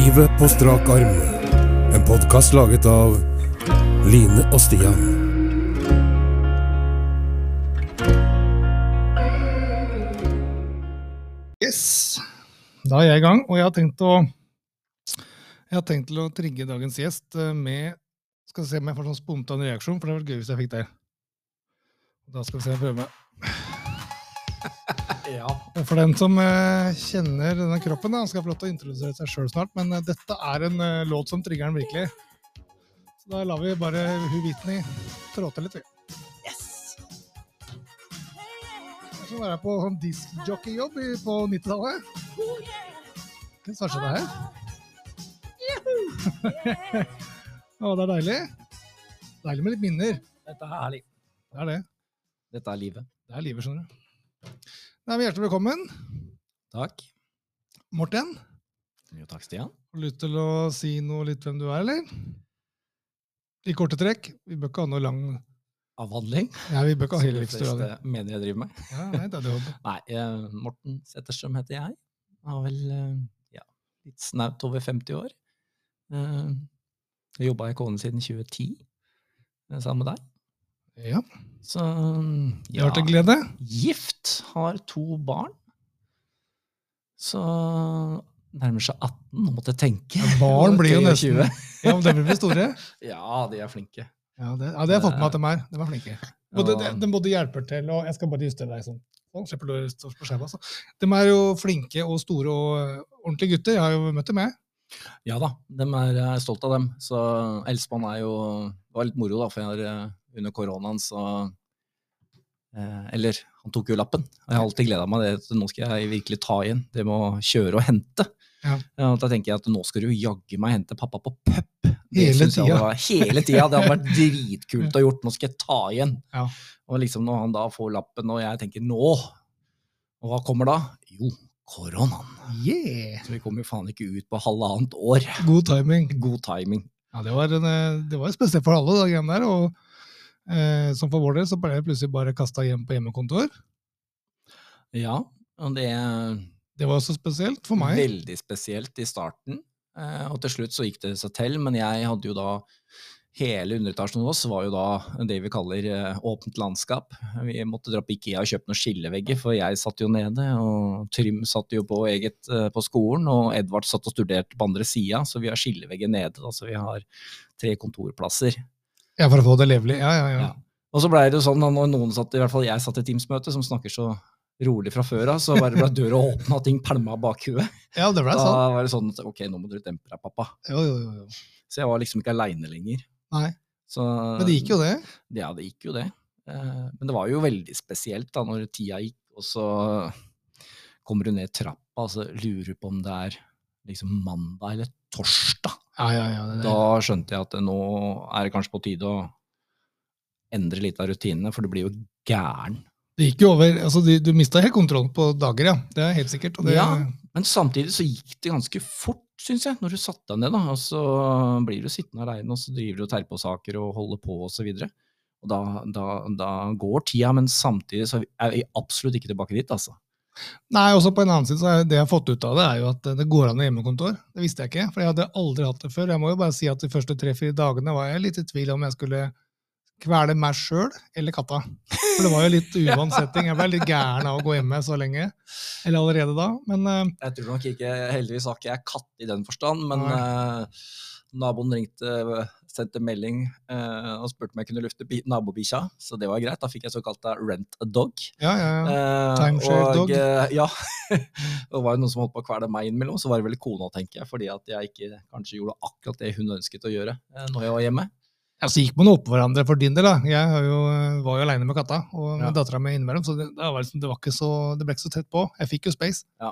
Livet på strak arm. En podkast laget av Line og Stian. Yes. Da er jeg i gang, og jeg har tenkt å jeg har tenkt til å trigge dagens gjest eh, med Skal se om jeg får sånn spontan reaksjon, for det hadde vært gøy hvis jeg fikk det. Da skal vi se, om jeg prøve. Ja. For den som eh, kjenner denne kroppen, han skal få lov til å introdusere seg sjøl snart, men eh, dette er en eh, låt som trigger den virkelig. Så da lar vi bare hun Whitney trå til litt, vi. Yes! Som å være på sånn diskjockeyjobb på 90-tallet. Hva skjedde det her? Å, det er deilig. Deilig med litt minner. Dette er herlig. Det er det. Dette er livet. Det er livet, skjønner du. Nei, men Hjertelig velkommen, Takk. Morten. Jo, takk, Stian. Har du lyst til å si noe litt hvem du er, eller? I korte trekk. Vi bør ikke ha noe lang Avhandling. Ja, vi bør ikke ha hele historien. mener jeg driver med. Ja, nei, det er det. Nei, eh, Morten Setterstrøm heter jeg. jeg Har vel eh, ja, litt snaut over 50 år. Eh, jobba i Kone siden 2010 eh, sammen med deg. Ja, Så det har vært en glede. Gift, har to barn. Så nærmer seg 18, nå måtte jeg tenke. Ja, barn blir jo nesten Ja, men de blir store. Ja, de er flinke. Ja, det, ja, det har jeg fått med at de er. De er flinke. Både, de, Ja. de både hjelper til, og jeg skal bare justere deg sånn. Sånn, altså. De er jo flinke og store og øh, ordentlige gutter. Jeg har jo møtt dem, jeg. Ja da, de er, jeg er stolt av dem. Så Elsemann er jo Det var litt moro, da, for jeg har eh, under koronaen så eh, Eller, han tok jo lappen. Jeg har alltid gleda meg det. Nå skal jeg virkelig ta igjen. Det med å kjøre og hente. Ja. Ja, da tenker jeg at nå skal du jaggu meg hente pappa på pub. Hele tida. Var, hele tida. Det hadde vært dritkult å gjort. Nå skal jeg ta igjen. Ja. Og liksom når han da får lappen, og jeg tenker nå Og hva kommer da? Jo, koronaen. Yeah! Så vi kommer jo faen ikke ut på halvannet år. God timing. God timing. Ja, det var, en, øh, det var spesielt for alle, de greiene der. Og eh, som for vår del så ble jeg plutselig bare kasta hjem på hjemmekontor. Ja, og det Det var også spesielt for meg. veldig spesielt i starten. eh, Og til slutt så gikk det seg til, men jeg hadde jo da Hele underetasjen hos oss var jo da det vi kaller eh, åpent landskap. Vi måtte dra på Ikea og kjøpe noen skillevegger, for jeg satt jo nede, og Trym satt jo på eget eh, på skolen, og Edvard satt og studerte på andre sida, så vi har skillevegger nede. Da, så vi har tre kontorplasser. Ja, for å få det levelig. Ja, ja, ja. Ja. Og så blei det jo sånn når noen satt, i hvert fall jeg satt i Teams-møte, som snakker så rolig fra før av, så bare ble døra åpna og ting pælma bak huet. Ja, det ble Da sånn. var det sånn at ok, nå må du dempe deg, pappa. Jo, jo, jo, jo. Så jeg var liksom ikke aleine lenger. Nei, Så, men det gikk jo, det. Ja, det gikk jo det. Eh, Men det var jo veldig spesielt da når tida gikk, og så kommer du ned trappa, og så lurer du på om det er liksom mandag eller torsdag. Ja, ja, ja. Det, Da skjønte jeg at nå er det kanskje på tide å endre litt av rutinene, for du blir jo gæren. det gikk jo over. altså Du, du mista helt kontrollen på dager, ja. Det er helt sikkert. Det, Ja, men samtidig så gikk det ganske fort, syns jeg, når du satte deg ned. da, og Så blir du sittende aleine, og så driver du og terper på saker og holder på osv. Da, da, da går tida, men samtidig så er vi absolutt ikke tilbake dit, altså. Nei, også på en annen side, så er det jeg har fått ut av det, er jo at det går an å hjemmekontor. Det visste jeg ikke, for jeg hadde aldri hatt det før. Jeg må jo bare si at de første tre-fire dagene var jeg litt i tvil om jeg skulle kvele meg sjøl eller katta. For det var jo litt uvant setting. Jeg ble litt gæren av å gå hjemme så lenge. Eller allerede da. Men eh, Jeg tror nok ikke, Heldigvis har ikke jeg katt i den forstand, men eh, naboen ringte, sendte melding eh, og spurte om jeg kunne lufte bi- nabobikkja, så det var greit. Da fikk jeg såkalt rent a dog. ja, ja, ja. Eh, Timeshare og, dog. eh, ja. det var jo noen som holdt på å kvele meg innimellom, så var det vel kona, tenker jeg, fordi at jeg ikke kanskje gjorde akkurat det hun ønsket å gjøre eh, når jeg var hjemme. Ja, så gikk man oppå hverandre for din del. da. Jeg har jo, var jo aleine med katta og med Ja. dattera mi innimellom, så det, det, var liksom, det, så, det ble ikke så tett på. Jeg fikk jo space. Ja.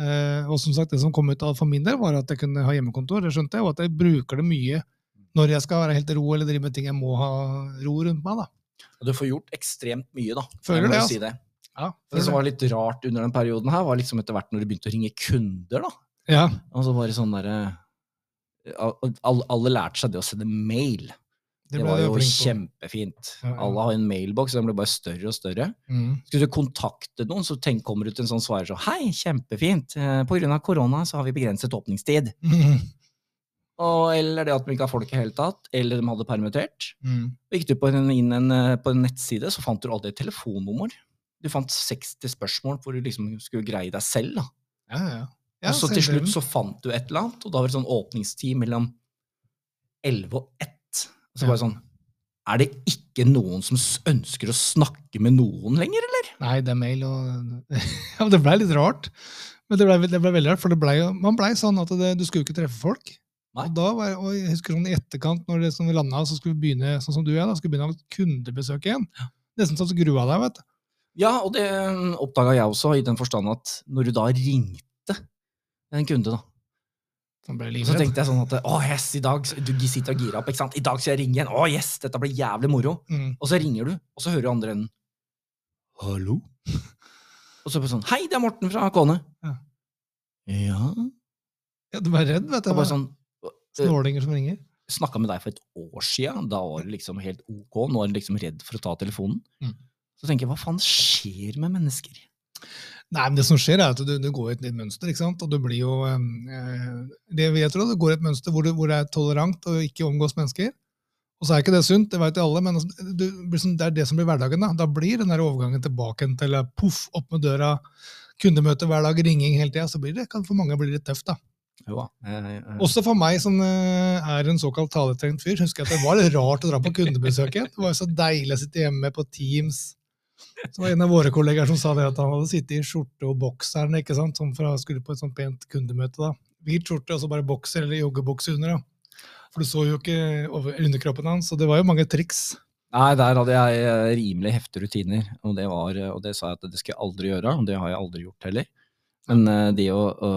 Eh, og som sagt, det som kom ut av for min del, var at jeg kunne ha hjemmekontor, det skjønte jeg, og at jeg bruker det mye når jeg skal være helt ro eller drive med ting jeg må ha ro rundt meg. da. Og du får gjort ekstremt mye, da. Føler jeg må det, altså. si det. Ja, Det som var litt rart under den perioden her, var liksom etter hvert når du begynte å ringe kunder, da. ja, Og så var det sånn derre alle, alle lærte seg det å sende mail. Det, det var jo kjempefint. Ja, ja. Alle har en mailboks, den blir bare større og større. Mm. Skulle du kontakte noen, så tenk, kommer du til en sånn svarer sånn Hei, kjempefint. Eh, På grunn av korona så har vi begrenset åpningstid. Mm. Og, eller det at de ikke har folk i hele tatt, eller de hadde permittert. Mm. Gikk du på en, inn en, eh, på en nettside, så fant du aldri et telefonnummer. Du fant 60 spørsmål hvor du liksom skulle greie deg selv. da. Ja, ja. ja og så til slutt så fant du et eller annet, og da var det sånn åpningstid mellom 11 og 1. Og så Ja. bare sånn Er det ikke noen som ønsker å snakke med noen lenger, eller? Nei, det er mail og Ja, det blei litt rart. Men det ble, det ble veldig rart, for det ble, jo- man blei sånn at det, du skulle ikke treffe folk. Og da var, og jeg husker sånn i etterkant, når det, som vi landa, så skulle vi begynne sånn som du og jeg, da, skulle begynne å ha kundebesøk igjen. Nesten så at du grua deg, vet du. Ja, og det oppdaga jeg også, i den forstand at når du da ringte en kunde, da, Så tenkte jeg sånn at å yes, i dag Du sitter og girer opp, ikke sant? I dag skal jeg ringe igjen. Å yes, dette blir jævlig moro. Mm. Og så ringer du, og så hører du andre enden. Hallo? Og så bare sånn Hei, det er Morten fra Kåne. Ja. Ja? Ja, du var redd, vet du. Og bare sånn Snålinger som ringer. Snakka med deg for et år sia, da var det liksom helt ok. Nå er du liksom redd for å ta telefonen. Mm. Så tenker jeg, hva faen skjer med mennesker? Nei, men det som skjer er at du, du går i et nytt mønster, ikke sant? Og du blir jo eh, Det vet, du, det går i et mønster hvor du, hvor det er tolerant og ikke omgås mennesker. Og så er ikke det sunt, det vet jo alle, men altså, sånn- det er det som blir hverdagen. Da Da blir den der overgangen tilbake til eh, poff, opp med døra, kundemøte hver dag, ringing hele tida. Så blir det, kan for mange bli litt tøft, da. Jo da. eh, eh, Også for meg som eh, er en såkalt taletrengt fyr, husker jeg at det var litt rart å dra på kundebesøk igjen. Det var jo så deilig å sitte hjemme på Teams. Så var en av våre kollegaer som sa det at han hadde sittet i skjorte og bokseren, ikke sant, som å skulle på et sånt pent kundemøte. da. Hvit skjorte og så bare bokser eller joggebukse under. da. For du så jo ikke over, underkroppen hans, så det var jo mange triks. Nei, der hadde jeg eh, rimelig heftige rutiner, og det, var, eh, og det sa jeg at det skal jeg aldri gjøre, og det har jeg aldri gjort heller. Men eh, det å, å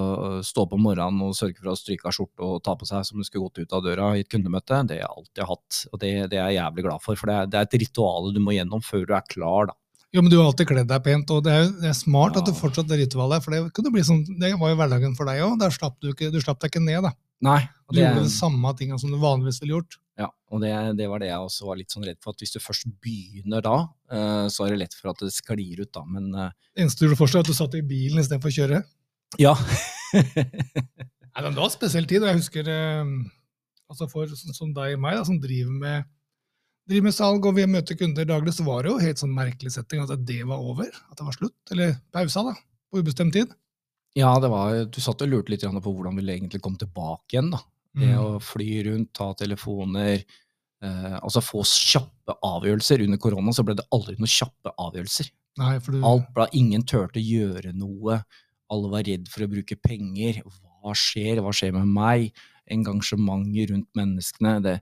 stå på morgenen og sørge for å stryke av skjorte og ta på seg som du skulle gått ut av døra i et kundemøte, det har jeg alltid hatt, og det, det er jeg jævlig glad for. For det er, det er et ritual du må gjennom før du er klar, da. Jo, men du har alltid kledd deg pent, og det er, det er smart at du fortsatt det ritualet, for det, kunne bli sånn, det var jo hverdagen for deg òg. Du du slapp deg ikke ned, da. Nei. Du Det, gjorde de samme tinga som du vanligvis ville gjort. Ja, og det, det var det jeg også var litt sånn redd for, at hvis du først begynner da, eh, så er det lett for at det sklir ut, da. Men eh, Det eneste du forstår, er at du satt i bilen istedenfor å kjøre. ja. Nei, men Det var spesiell tid, og jeg husker eh, altså for sånn som deg og meg, da, som driver med, driver med salg og vi møter kunder daglig, så var det jo helt sånn merkelig setting at det var over. At det var slutt. Eller pausa, da. På ubestemt tid. ja, det var Du satt og lurte litt på hvordan vi egentlig kom tilbake igjen, da. Det Mm. å fly rundt, ta telefoner, eh, altså få kjappe avgjørelser. Under korona så ble det aldri noen kjappe avgjørelser. Nei, du, Alt ble, ingen turte å gjøre noe. Alle var redd for å bruke penger. Hva skjer? Hva skjer med meg? Engasjementet rundt menneskene. Det,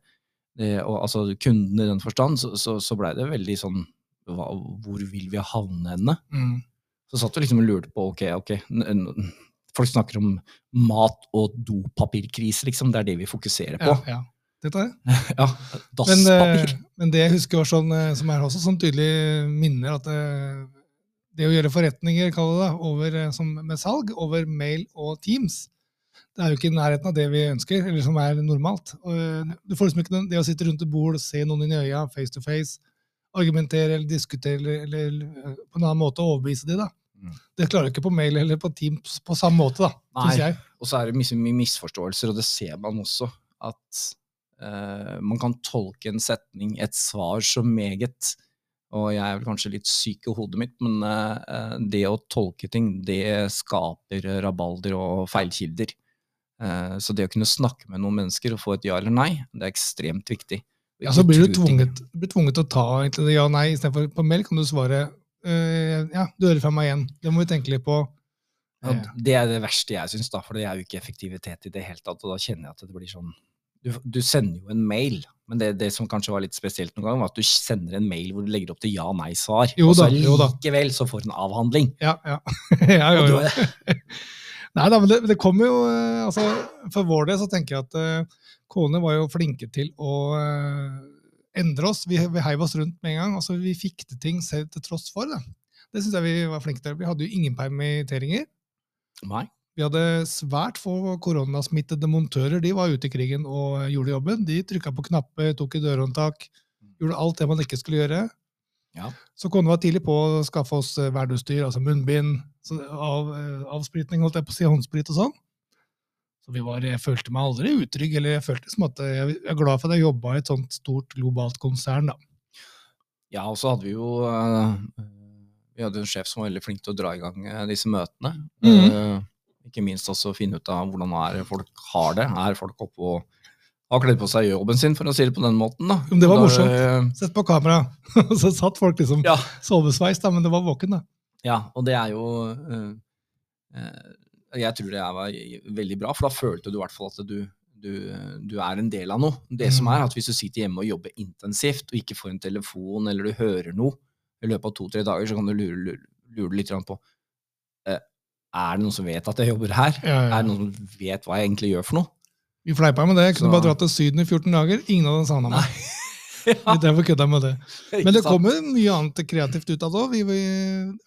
det, og, altså kundene i den forstand, så, så, så blei det veldig sånn hva, Hvor vil vi havne henne? mm. Så satt vi liksom og lurte på ok, ok, folk snakker om mat- og dopapirkrise, liksom. Det er det vi fokuserer på. ja, ja. Dette er det. Ja, Dasspapir. Men, men det jeg husker var sånn, eh, som er også sånn tydelig minner, at det, det å gjøre forretninger det, over, eh, som med salg over mail og Teams, det er jo ikke i nærheten av det vi ønsker, eller som er normalt. Eh, du får liksom ikke det å sitte rundt et bord og se noen inn i øya, face to face, argumentere eller diskutere eller, eller eh, på en annen måte overbevise de da. Mm. Det klarer du ikke på mail eller på Teams på samme måte, da, syns jeg. Og så er det mye, mye misforståelser, og det ser man også. At uh, man kan tolke en setning, et svar, så meget. Og jeg er vel kanskje litt syk i hodet mitt, men uh, det å tolke ting, det skaper rabalder og feilkilder. Uh, så det å kunne snakke med noen mennesker og få et ja eller nei, det er ekstremt viktig. Ja, så blir du tvunget, blir tvunget til å ta egentlig ja nei, istedenfor på mail kan du svare øh, ja, du hører fra meg igjen. Det må vi tenke litt på. Ja, Eh, det er det verste jeg syns, for det er jo ikke effektivitet i det hele tatt. Og da kjenner jeg at det blir sånn Du, du sender jo en mail, men det, det som kanskje var litt spesielt noen gang, var at du sender en mail hvor du legger opp til ja-nei-svar, og så likevel så får du en avhandling. Ja, ja. ja jo, jo. Nei da, men det, det kommer jo øh, altså, For vår del så tenker jeg at uh, Kone var jo flinke til å øh, endre oss. Vi, vi heiv oss rundt med en gang. altså Vi fikk til ting selv til tross for det. Det syns jeg vi var flinke til. Vi hadde jo ingen permitteringer. Nei. Vi hadde svært få koronasmittede montører. De var ute i krigen og gjorde jobben. De trykka på knapper, tok i dørhåndtak, gjorde alt det man ikke skulle gjøre. Ja. Så kona var tidlig på å skaffe oss eh, altså munnbind, av, eh, avspritning, holdt jeg på å si, håndsprit og sånn. Så vi var, jeg følte meg aldri utrygg, eller jeg følte som at jeg er glad for at jeg jobba i et sånt stort globalt konsern, da. Ja, og så hadde vi jo eh, Vi hadde en sjef som var veldig flink til å dra i gang eh, disse møtene. Mm Eh, ikke minst også finne ut av hvordan er folk har det. Er folk oppe og har kledd på seg jobben sin, for å si det på den måten. da. Men det var Da, morsomt. Sett på kamera, og så satt folk liksom Ja. sovesveis, da, men det var våken, da. Ja, og det er jo eh, Jeg tror det var veldig bra, for da følte du i hvert fall at du, du, du er en del av noe. Det som Mm. er at Hvis du sitter hjemme og jobber intensivt og ikke får en telefon eller du hører noe i løpet av to-tre dager, så kan du lure, lure, lure litt på eh, Er det noen som vet at jeg jobber her? Ja, ja. Er det noen som vet hva jeg egentlig gjør for noe? Vi fleipa med det. Jeg kunne Så- bare dratt til Syden i 14 dager. Ingen hadde savna meg. Ja, og kødda med det. Men det kommer mye annet kreativt ut av det òg. Vi, vi,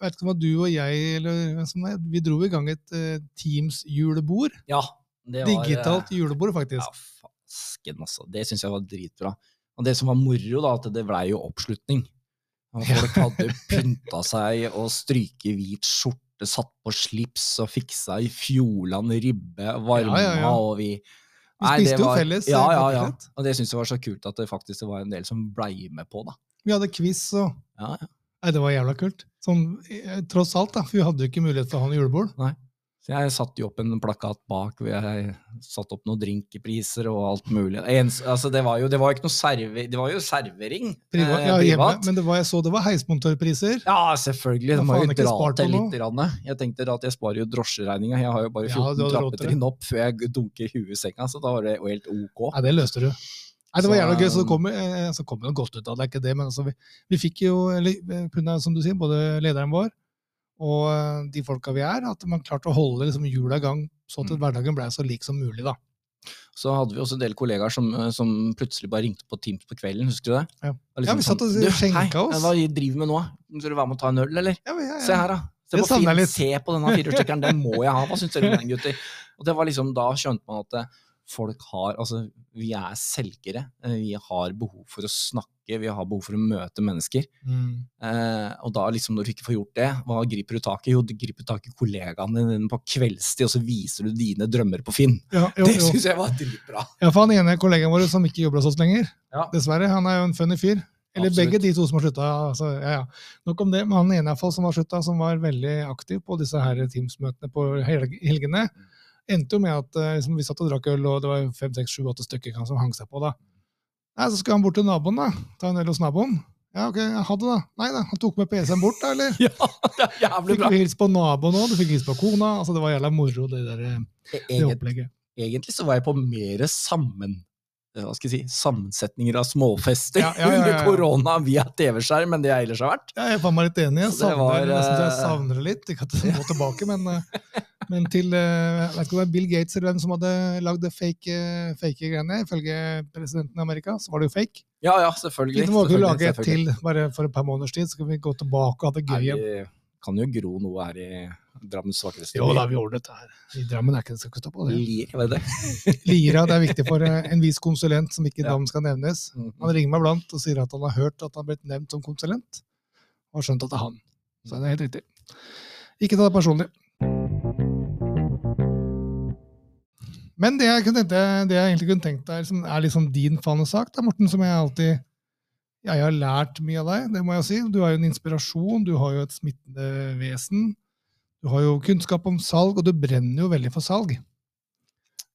vet ikke om du og jeg eller hvem som er, vi dro i gang et uh, Teams-julebord. Ja, det var, eh, Digitalt julebord, faktisk. Ja, fasken, altså. Det syns jeg var dritbra. Og det som var moro, da, at det blei jo oppslutning. Og Folk hadde pynta seg og stryket hvit skjorte, satt på slips og fiksa i Fjordland ribbe, varma, ja, ja. og vi Vi spiste jo felles, Ja, ja, ja. Og det syns jeg var så kult at det faktisk var en del som blei med på, da. Vi hadde quiz og Ja, ja. Nei, det var jævla kult. Sånn, eh, tross alt, da. For vi hadde jo ikke mulighet til å ha noe julebord. Så jeg satte jo opp en plakat bak, hvor jeg satte opp noen drinkepriser og alt mulig. En, altså det, var jo, det var jo ikke noe serve, det var jo servering. Privat, eh, ja, hjemme, men det var, jeg så det var heismontørpriser. Ja, selvfølgelig. Det må jo dra til litt. Rann. Jeg tenkte at jeg sparer jo drosjeregninga. Jeg har jo bare 14 du hadde råd til trappetrinn opp før jeg dunker huet i senga, så da var det jo helt ok. Nei, det løste du. Nei, Det var jævla gøy, så det kom, eh, så kom det noe godt ut av det. er ikke det, men altså, vi, vi fikk jo, eller, eh, av, som du sier, både lederen vår og eh, de folka vi er, at man klarte å holde liksom, hjula i gang, sånn at Mm. hverdagen ble så lik som mulig. da. Så hadde vi også en del kollegaer som, eh, som plutselig bare ringte på Teams på kvelden, husker du det? Ja. liksom Ja, vi satt og «Du, skjenka hei, oss.» Hva driver vi med nå? Skal du være med og ta en øl, eller? Ja, ja, Se her, da. Se på, film, se på denne firehjulstrekkeren, den må jeg ha. Hva syns dere om den, gutter? Og det var liksom, Da skjønte man at eh, folk har Altså, vi er selgere. Vi har behov for å snakke, vi har behov for å møte mennesker. Mm. Eh, og da liksom, når du ikke får gjort det, hva griper du tak i? Jo, du griper tak i kollegaene dine på kveldstid, og så viser du dine drømmer på Finn. Ja, jo, Det syns jeg var dritbra. Ja, for han ene kollegaen vår som ikke jobber hos oss lenger, Ja. dessverre, han er jo en funny fyr. Eller Absolutt. begge de to som har slutta. Altså, ja, ja. Nok om det, men han ene fall som har slutta, som var veldig aktiv på disse her Teams-møtene på helgene, endte jo med at eh, liksom, vi satt og drakk øl, og det var fem, seks, sju, åtte stykker som hang seg på. da. Nei, Så skal han bort til naboen, da. Ta en øl hos naboen. Ja, ok, ha det, da. Nei da, han tok med PC-en bort, da, eller? Ja, det er jævlig bra. Fikk hilse på naboen òg, du fikk hilse på kona. altså Det var jævla moro, det der eh, det opplegget. egentlig så var jeg på mer sammen hva skal jeg si, sammensetninger av småfester Ja, ja, ja, under korona via TV-skjerm enn det jeg ellers har vært. Ja, jeg var litt enig. Jeg savner, var, jeg jeg eh, savner det litt. Ikke at det må tilbake, men, eh, men til eh, jeg vet ikke om det var Bill Gates eller hvem som hadde lagd fake, eh, fake greiene. Ifølge presidenten i Amerika så var det jo fake. Ja, ja, selvfølgelig. Vi må ikke lage et til bare for et par måneders tid, så kan vi gå tilbake og ha det gøy igjen. kan jo gro noe her i Drammens vakreste Jo da, vi ordner dette her. I Drammen er ikke det skal ikke stå på det. Lira, det. Lira, det er viktig for eh, en viss konsulent som ikke Ja. navn skal nevnes. Mhm. Han ringer meg blant og sier at han har hørt at han har blitt nevnt som konsulent, og har skjønt at det er han. Så det er helt riktig. Ikke ta det personlig. Men det jeg, tenkte, det jeg egentlig kunne tenkt deg, som er liksom din fanesak, da, Morten, som jeg alltid jeg har lært mye av deg, det må jeg si. Du er jo en inspirasjon, du har jo et smittende vesen. Du har jo kunnskap om salg, og du brenner jo veldig for salg.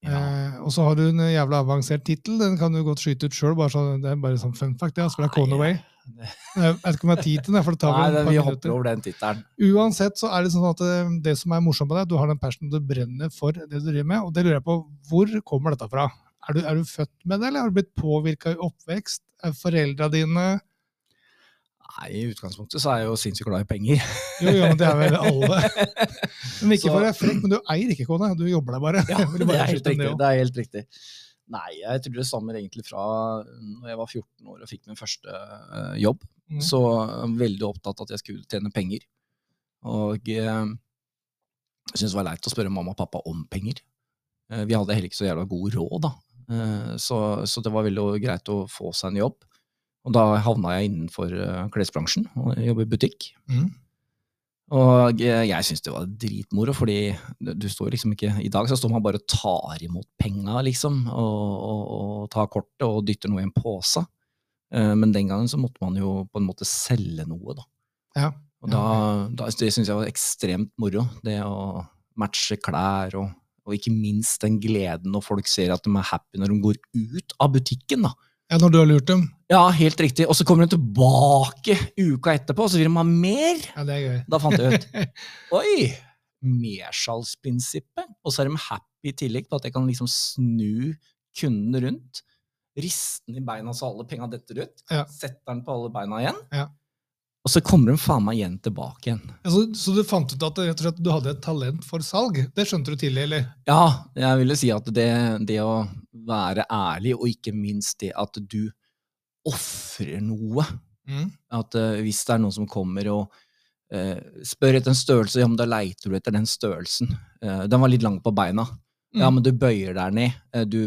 Ja. Eh, og så har du en jævla avansert tittel, den kan du godt skyte ut sjøl. Det er bare sånn fun fact. Ja, så det er Conaway. Jeg vet ikke om jeg har tid til den. for det tar Nei, vel par vi minutter. hopper over den tittelen. Uansett så er det sånn at det, det som er morsomt med deg, du har den passionen du brenner for det du driver med, og det lurer jeg på, hvor kommer dette fra? Er du, er du født med det, eller har du blitt påvirka i oppvekst? Er foreldra dine Nei, I utgangspunktet så er jeg jo sinnssykt glad i penger. Jo, jo, men det er vel alle. Men ikke Så- for å være frekk, men du eier ikke kone, du jobber der bare. Ja, bare det er helt riktig. Det er helt riktig. Nei, jeg tror det stammer egentlig fra når jeg var 14 år og fikk min første eh, jobb. Mm. Så jeg var veldig opptatt av at jeg skulle tjene penger. Og eh, Jeg syntes det var leit å spørre mamma og pappa om penger. Eh, Vi hadde heller ikke så jævla god råd, da. Så, så det var veldig greit å få seg en jobb. Og da havna jeg innenfor eh, klesbransjen og jobber i butikk. Mm. Og jeg, syns det var dritmoro, fordi du du står liksom ikke I dag så står man bare og tar imot penga, liksom, og, og, og tar kortet og dytter noe i en pose. Eh, Men den gangen så måtte man jo på en måte selge noe, da. Ja. Og da, da, det syns jeg var ekstremt moro. Det å matche klær, og, og ikke minst den gleden når folk ser at de er happy når de går ut av butikken. da. Ja, når du har lurt dem. Ja, helt riktig. Og så kommer de tilbake uka etterpå, og så vil de ha mer. Ja, det er gøy. Da fant jeg ut Oi! Mersalgsprinsippet. Og så er de happy i tillegg på at jeg kan liksom snu kundene rundt. Riste den i beina så alle penga detter ut. Ja. Setter den på alle beina igjen. Ja. Og så kommer de faen meg igjen tilbake igjen. Ja, så du fant ut at og du hadde et talent for salg? Det skjønte du tidlig, eller? Ja, jeg ville si at det, det å være ærlig, og ikke minst det at du ofrer noe Mm. At uh, hvis det er noen som kommer og uh, spør etter en størrelse, ja, men da leiter du etter den størrelsen. Uh, den var litt lang på beina. Ja, Mm. men du bøyer deg ned. Du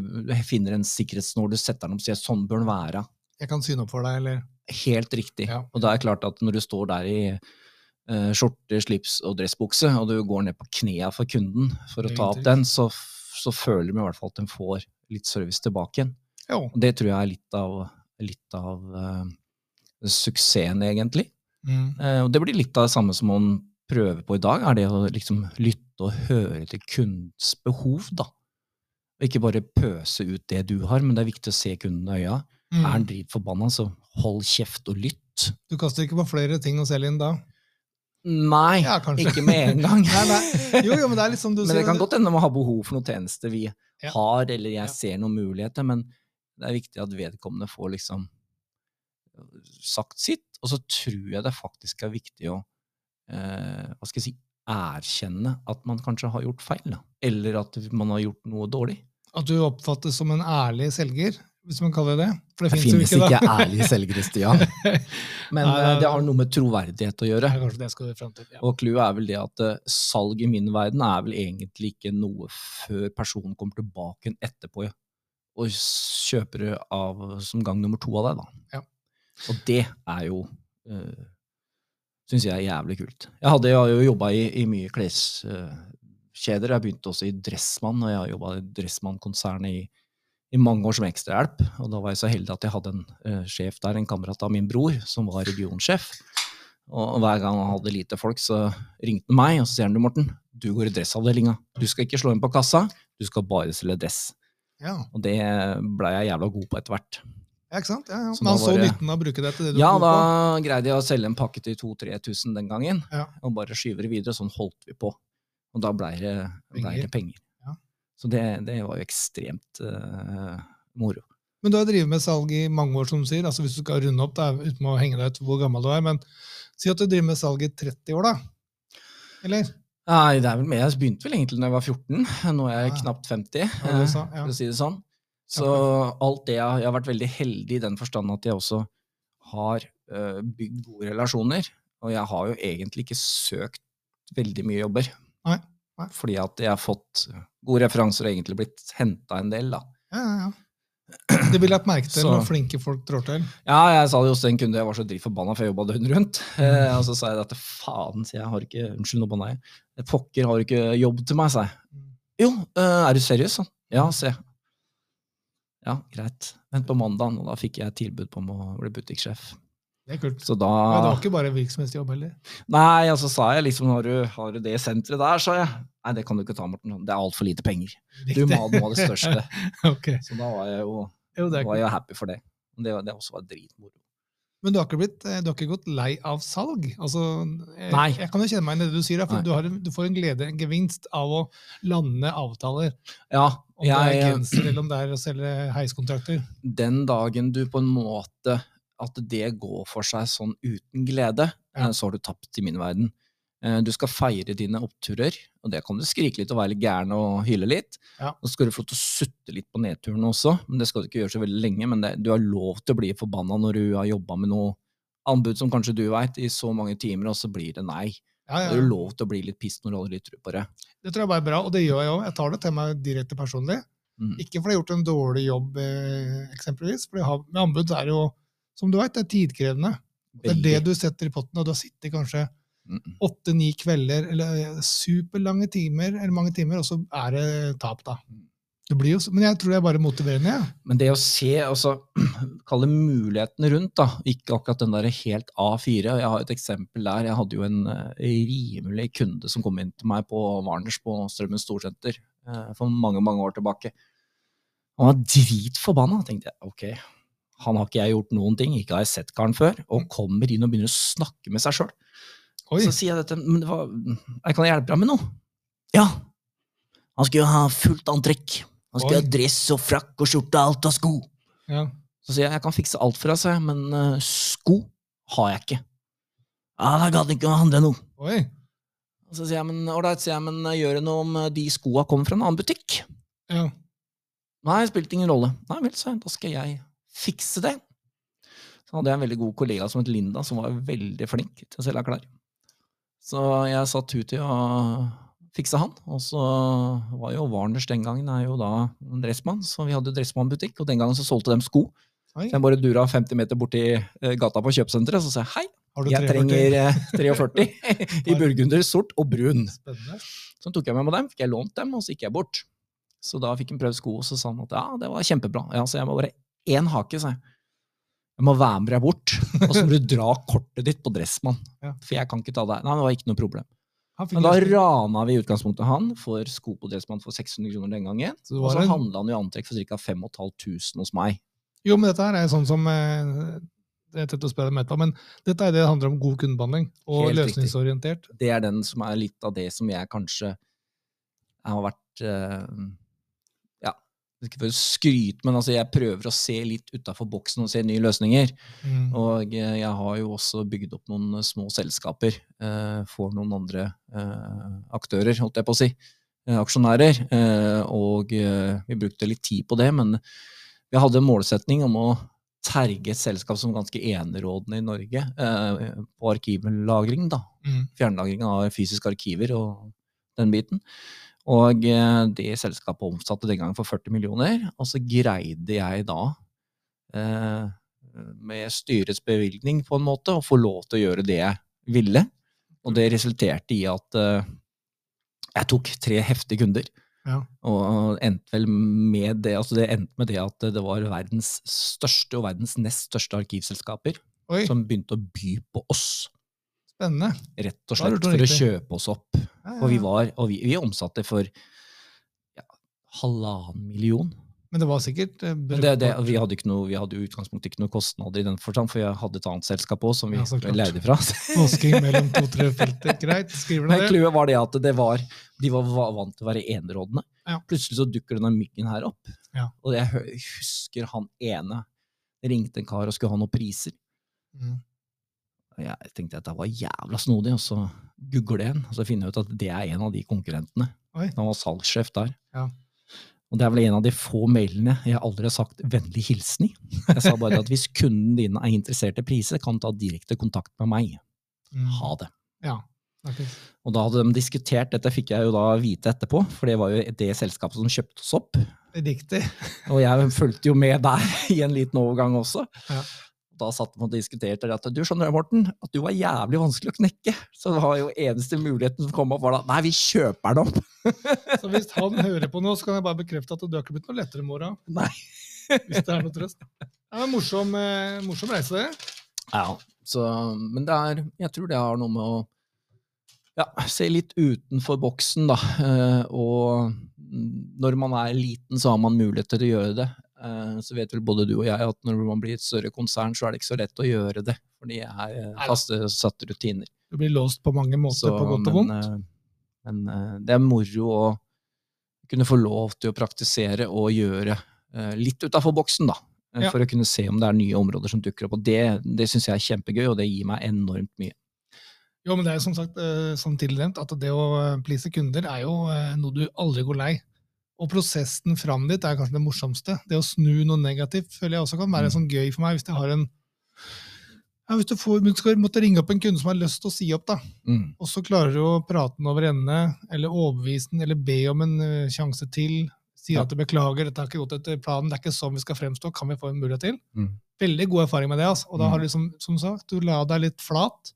finner en sikkerhetsnål, du setter den opp og sier sånn bør den være. Jeg kan syne opp for deg, eller? Helt riktig. Ja. Og da er det klart at når du står der i skjorte, slips og dressbukse, og du går ned på knea for kunden for å ta opp den, så, så føler de i hvert fall at de får litt service tilbake igjen. Og det tror jeg er litt av, litt av uh, suksessen, egentlig. Mm. Uh, og det blir litt av det samme som man prøver på i dag, er det å liksom lytte og høre til kundens behov, da. Og ikke bare pøse ut det du har, men det er viktig å se kunden i øya. Er han Mm. dritforbanna, så hold kjeft og lytt. Du kaster ikke på flere ting å selge inn da? Nei, Ja, ikke med en gang. Nei, nei. Jo, jo, men det litt som du Men det kan godt hende man har behov for noen tjenester vi Ja. har, eller jeg ser noen muligheter, men det er viktig at vedkommende får liksom sagt sitt. Og så tror jeg det faktisk er viktig å eh, hva skal jeg si, erkjenne at man kanskje har gjort feil, eller at man har gjort noe dårlig. At du oppfattes som en ærlig selger, hvis man kaller det det. For det, Det finnes finnes ikke, ikke ærlig selgere, Stian. Men Nei, eh, det har noe med troverdighet å gjøre. Ja, kanskje det skal frem til. Ja. Og clouet er vel det at eh, salg i min verden er vel egentlig ikke noe før personen kommer tilbake enn etterpå ja, og kjøper det av som gang nummer to av deg, da. Ja. Og det er jo uh, Syns jeg er jævlig kult. Jeg hadde jeg har jo jobba i, i mye kleskjeder. jeg begynte også i Dressmann, og jeg har jobba i Dressmann-konsernet i, i mange år som ekstrahjelp. Og da var jeg så heldig at jeg hadde en uh, sjef der, en kamerat av min bror, som var regionsjef. Og hver gang han hadde lite folk, så ringte han meg, og så sier han du, Morten, du går i dressavdelinga. Du skal ikke slå inn på kassa, du skal bare selge dress. Ja. Og det blei jeg jævla god på etter hvert. ja, ikke sant? Ja, ja. Så han så det- nytten av å bruke det til det du Ja, da på. greide jeg å selge en pakke til 2000-3000 den gangen, Ja. og bare skyve det videre. Sånn holdt vi på. Og da blei det, det penger. Så det, det var jo ekstremt uh, moro. Men du har drevet med salg i mange år, som du sier. Altså Hvis du skal runde opp, da, uten å henge deg ut hvor gammel du er, men si at du driver med salg i 30 år, da. Eller? Nei, det er vel mer. Jeg begynte vel egentlig da jeg var 14. Nå er jeg ja. knapt 50, Ja, det sa- ja. for å si det sånn. Så alt det jeg, jeg har vært veldig heldig i den forstand at jeg også har uh, bygd gode relasjoner. Og jeg har jo egentlig ikke søkt veldig mye jobber. Nei, nei. Fordi at jeg har fått gode referanser og egentlig blitt henta en del, da. Ja, ja, ja. Det blir lagt merke til Så- når flinke folk trår til. Ja, jeg sa det hos en kunde, jeg var så dritforbanna for jeg jobba døgnet rundt. Eh, og så sa jeg at faen, sier jeg, har ikke Unnskyld, nå banna jeg. Pokker, har du ikke jobb til meg, sa jeg. Jo, eh, er du seriøs? sånn? Ja, se. Ja, greit. Vent på mandagen, og da fikk jeg tilbud på om å bli butikksjef. Det er kult. Så da Ja, det var ikke bare virksomhetsjobb heller. Nei, og så sa jeg liksom, har du, har du det senteret der, sa jeg. Nei, det kan du ikke ta, Morten. Det er altfor lite penger. Du må ha noe av det største. okay. Så da var jeg jo, Jo, det var jeg happy for det. Det, det også var dritmoro. Men du har, blitt, eh, du har ikke gått lei av salg? Altså, jeg, Nei. jeg kan jo kjenne meg i det du sier, for du, har, en- du får en glede, en gevinst av å lande avtaler. Ja, Om det er jeg, genser, eller om det er å selge heiskontrakter. den dagen du på en måte at det går for seg sånn uten glede, Ja. eh, så har du tapt i min verden. Eh, Du skal feire dine oppturer, og det kan du skrike litt og være litt gæren og hyle litt. Ja. Og så skal du få lov til å sutte litt på nedturene også, men det skal du ikke gjøre så veldig lenge. Men det, du har lov til å bli forbanna når du har jobba med noe anbud som kanskje du veit, i så mange timer, og så blir det nei. Ja, Det er lov til å bli litt piss når du aldri tror på det. Det tror jeg bare er bra, og det gjør jeg òg. Jeg tar det til meg direkte personlig. Mm. Ikke fordi jeg har gjort en dårlig jobb, eh, eksempelvis. For med anbud er det jo, som du vet, det er tidkrevende. Det er det du setter i potten, og du har sittet kanskje åtte-ni kvelder, eller eh, superlange timer, eller mange timer, og så er det tap, da. Mm. Det blir jo, men jeg tror det er bare motiverende. Ja. Men det å se, altså, kalle mulighetene rundt, da, ikke akkurat den der helt A4. Jeg har et eksempel der. Jeg hadde jo en eh, rimelig kunde som kom inn til meg på Warners på Strømmen Storsenter eh, for mange, mange år tilbake. Han var dritforbanna. tenkte jeg, ok, han har ikke jeg gjort noen ting, ikke har jeg sett karen før, og kommer inn og begynner å snakke med seg sjøl. Så sier jeg dette, men hva, jeg kan hjelpe deg med noe? Ja. Han skulle ha fullt antrekk. Han skulle Oi. ha dress og frakk og skjorte, alt av sko. ja. Så sier jeg jeg kan fikse alt for deg, men uh, sko har jeg ikke. Ja, da gadd ikke å handle noe. Oi. Så sier jeg, men ålreit, sier jeg, men eh, gjør det noe om eh, de skoa kommer fra en annen butikk? Ja. Nei, spilte ingen rolle. Nei vel, sa jeg, da skal jeg fikse det. Så hadde jeg en veldig god kollega som het Linda, som var veldig flink til å selge klær. Så jeg satt ut i å fikse han, og så var jo Warners den gangen er jo da en dressmann, så vi hadde jo dressmannbutikk, og den gangen så solgte de sko. Oi. Så jeg bare dura 50 meter borti eh, gata på kjøpesenteret, og så sa jeg hei, jeg 43? trenger eh, 43 i burgunder, sort og brun. Spennende. Så tok jeg med meg dem, fikk jeg lånt dem, og så gikk jeg bort. Så da fikk han prøvd sko, og så sa han at ja, det var kjempebra. Ja, så jeg må bare én hake, sa jeg. Jeg må være med deg bort, og så må du dra kortet ditt på Dressmann. Ja. For jeg kan ikke ta deg. Nei, det var ikke noe problem. Men da rana vi i utgangspunktet han for sko på Dressmann for 600 kroner den gangen. Så Og så en- handla han jo antrekk for ca. 5500 hos meg. Jo, men dette her er sånn som eh, Det er tett å spørre med, men dette er det det handler om god kundebehandling. Og Helt riktig. løsningsorientert. Det er den som er litt av det som jeg kanskje har vært eh, Ja, ikke for å skryte, men altså jeg prøver å se litt utafor boksen og se nye løsninger. Mm. Og eh, jeg har jo også bygd opp noen eh, små selskaper eh, for noen andre eh, aktører, holdt jeg på å si. Eh, aksjonærer. Eh, og vi brukte litt tid på det, men vi hadde en målsetning om å terge et selskap som ganske enerådende i Norge eh, på arkivlagring. da. Mm. Fjernlagring av fysiske arkiver og den biten. Og eh, det selskapet omsatte den gangen for 40 millioner, og så greide jeg da, eh, med styrets bevilgning på en måte, å få lov til å gjøre det jeg ville. Og det resulterte i at eh, jeg tok tre heftige kunder. Ja. Og endte vel med det, altså det endte med det at det var verdens største og verdens nest største arkivselskaper Oi, som begynte å by på oss, spennende. rett og slett, for å kjøpe oss opp. Ja, Og vi, ja, ja. var, og vi, vi omsatte for ja, halvannen million. Men det var sikkert eh, Men det, det, vi hadde, jo i utgangspunktet ikke noe kostnader i den forstand, for jeg hadde et annet selskap òg som vi Ja, leide fra. Vasking mellom to-tre felter. Greit, skriver du det? clouet var det at det var, de var vant til å være enerådende. Ja. Plutselig så dukker denne myggen her opp. Ja. Og jeg husker han ene ringte en kar og skulle ha noen priser. Mm. Jeg tenkte at det var jævla snodig, og så googler jeg en, og så finner jeg ut at det er en av de konkurrentene. Oi. Han var salgssjef der. Ja. Og det er vel en av de få mailene jeg aldri har sagt vennlig hilsen i. Jeg sa bare at hvis kunden din er interessert i priser, kan ta direkte kontakt med meg. Mm. Ha det. Ja. Okay. Og da hadde de diskutert, dette fikk jeg jo da vite etterpå, for det var jo det selskapet som kjøpte oss opp. Riktig. Og jeg fulgte jo med der i en liten overgang også. Ja. Da satt de og diskuterte at du skjønner det, Morten, at du var jævlig vanskelig å knekke. Så det var jo eneste muligheten som kom opp, var da nei, vi kjøper den opp. Så hvis han hører på nå, så kan jeg bare bekrefte at du har ikke blitt noe lettere i morgen. Nei. Hvis det er noe trøst. Det var en morsom, eh, morsom reise, det. Ja, så, men det er, jeg tror det har noe med å ja, se litt utenfor boksen, da. Eh, og når man er liten, så har man mulighet til å gjøre det. Eh, så vet vel både du og jeg at når man blir et større konsern, så er det ikke så lett å gjøre det. For de er eh, faste, satte rutiner. Du blir låst på mange måter, Så, på godt og men, vondt. eh, men det er moro å kunne få lov til å praktisere og gjøre eh, litt utafor boksen, da. Ja. For å kunne se om det er nye områder som dukker opp. Og det, det syns jeg er kjempegøy, og det gir meg enormt mye. Jo, men det er som sagt, eh, som tidligere nevnt, at det å please kunder er jo noe du aldri går lei. Og prosessen fram dit er kanskje det morsomste. Det å snu noe negativt føler jeg også kan være Mm. sånn gøy for meg hvis jeg har en Ja, hvis du, får, skal måtte ringe opp en kunde som har lyst til å si opp, da, Mm. og så klarer du å prate den over ende, eller overbevise den, eller be om en uh, sjanse til, si at du beklager, dette har ikke gått etter planen, det er ikke sånn vi skal fremstå, kan vi få en mulighet til? Mm. Veldig god erfaring med det. Altså. Og da Mm. har du liksom, som sagt, du la deg litt flat.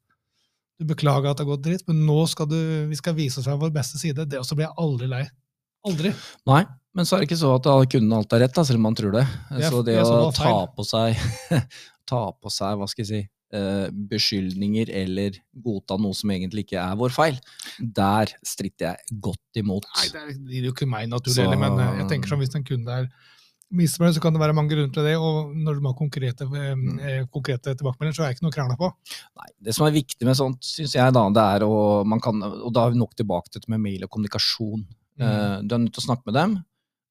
Du beklager at det har gått dritt, men nå skal du, vi skal vise oss fra vår beste side. Det også blir jeg aldri lei. Aldri. Nei, men så er det ikke så at alle kundene alltid har rett, da, selv om man tror det. Det er- så det det er å ta på seg, ta på seg, hva skal jeg si, eh, beskyldninger eller godta noe som egentlig ikke er vår feil, der stritter jeg godt imot. Nei, det gir jo ikke meg naturlig, Så- men eh, jeg tenker sånn, hvis en kunde er misfornøyd, så kan det være mange grunner til det, og når du har konkrete, Mm. eh, konkrete tilbakemeldinger, så er det ikke noe å krangle på. Nei, det som er viktig med sånt, syns jeg, da, det er å man kan, Og da er vi nok tilbake til dette med mail og kommunikasjon. Mm. Eh, du er nødt til å snakke med dem.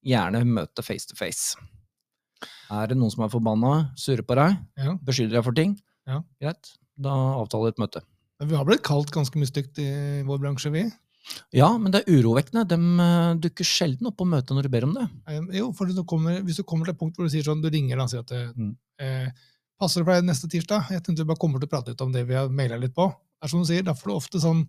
Gjerne møte face to face. Er det noen som er forbanna, surrer på deg, Ja. beskylder deg for ting, Ja. greit, da avtaler vi et møte. Vi har blitt kalt ganske mye stygt i vår bransje, vi. Ja, men det er urovekkende. De eh, dukker sjelden opp på møtet når du ber om det. Eh, Jo, for hvis du kommer, hvis du kommer til et punkt hvor du sier sånn, du ringer og sier at Mm. eh, passer det for deg neste tirsdag? Jeg tenkte vi bare kommer til å prate litt om det vi har mailet litt på. Det er som du sier, da får du ofte sånn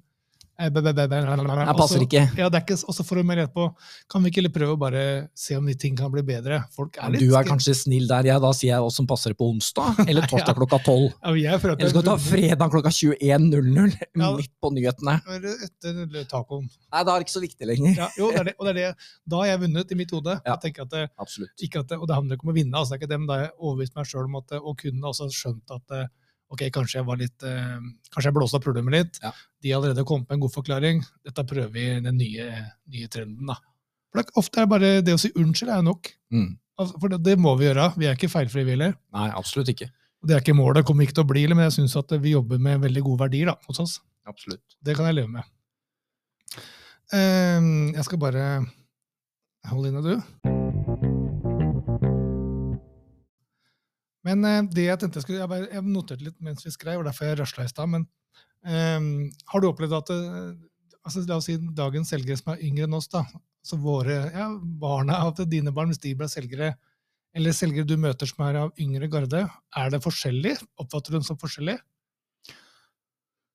Jeg og passer ikke. Ja, det er ikke, og så får du rett på, Kan vi ikke prøve å bare se om de ting kan bli bedre? Folk er litt Du er kanskje snill der, ja. Da sier jeg åssen passer på onsdag? Eller torsdag klokka tolv? Ja, Eller skal vi ta fredag klokka 21.00? Ja. Midt på nyhetene? Etter tacoen. Nei, da er det ikke så viktig lenger. Ja, jo, det er det, og det er det. Da har jeg vunnet i mitt hode. Ja. At det, Absolutt. at det, og det handler ikke om å vinne, altså det er ikke det, men da har jeg overbevist meg sjøl om at Og kundene har også skjønt at eh, ok, kanskje jeg var litt eh, Kanskje jeg blåste opp problemet litt. Ja. De har allerede kommet med en god forklaring. Dette prøver vi den nye, nye trenden, da. For det, ofte er det bare det å si unnskyld er nok. Mm. Altså, for det, det må vi gjøre. Vi er ikke feilfrie heller. Nei, absolutt ikke. Det er ikke målet, kommer ikke til å bli det, men jeg syns at vi jobber med veldig gode verdier da, hos oss. Absolutt. Det kan jeg leve med. Eh, jeg skal bare Hold inne, du. Men eh, det jeg tenkte jeg skulle Jeg, bare, jeg noterte litt mens vi skrev, og derfor jeg rasla i stad. Men um, har du opplevd at det, altså, La oss si dagens selgere som er yngre enn oss, da. Så våre ja, barna, at dine barn, hvis de ble selgere, eller selgere du møter som er av yngre garde, er det forskjellig? Oppfatter du dem som forskjellig?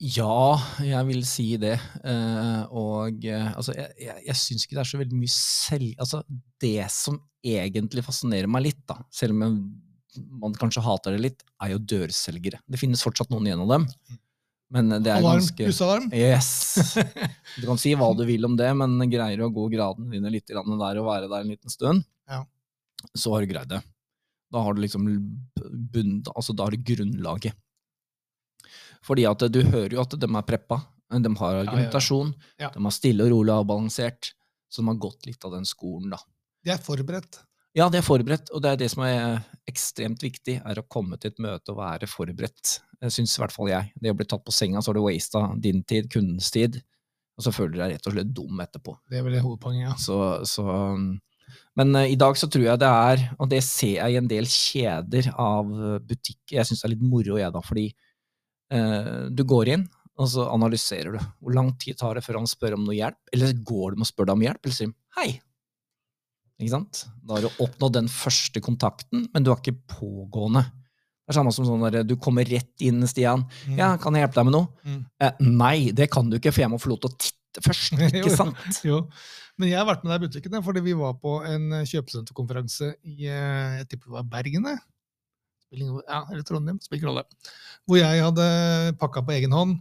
Ja, jeg vil si det. Eh, og eh, altså, jeg, jeg, jeg syns ikke det er så veldig mye selv... Altså, det som egentlig fascinerer meg litt, da, selv om jeg, man kanskje hater det litt, er jo dørselgere. Det finnes fortsatt noen igjen av dem. Men det er Alarm, ganske bussalarm? Yes! Du kan si hva du vil om det, men greier du å gå gradene dine litt der og være der en liten stund, Ja. så har du greid det. Da har du liksom bunn, altså da har du grunnlaget. Fordi at du hører jo at de er preppa, de har argumentasjon, Ja. de er stille og rolig avbalansert, så de har gått litt av den skolen, da. De er forberedt. Ja, det er forberedt, og det er det som er ekstremt viktig, er å komme til et møte og være forberedt. Jeg syns i hvert fall jeg. Det å bli tatt på senga, så har du wasta din tid, kundens tid, og så føler du deg rett og slett dum etterpå. Det er vel det hovedpoenget, ja. Så, så Men eh, i dag så tror jeg det er, og det ser jeg i en del kjeder av eh, butikker, jeg syns det er litt moro, jeg da, fordi eh, du går inn, og så analyserer du. Hvor lang tid tar det før han spør om noe hjelp? Eller går du med å spørre deg om hjelp, eller sier de hei? Ikke sant? Da har du oppnådd den første kontakten, men du har ikke pågående. Det er samme som sånn der, du kommer rett inn, Stian. Mm. Ja, kan jeg hjelpe deg med noe? Mm. Eh, nei, det kan du ikke, for jeg må få lov til å titte først, ikke sant? Jo. Men jeg har vært med deg i butikken, fordi vi var på en eh, kjøpesenterkonferanse i eh, jeg tipper det var Bergen, ja, eller Trondheim, spiller ingen rolle. Hvor jeg hadde pakka på egen hånd.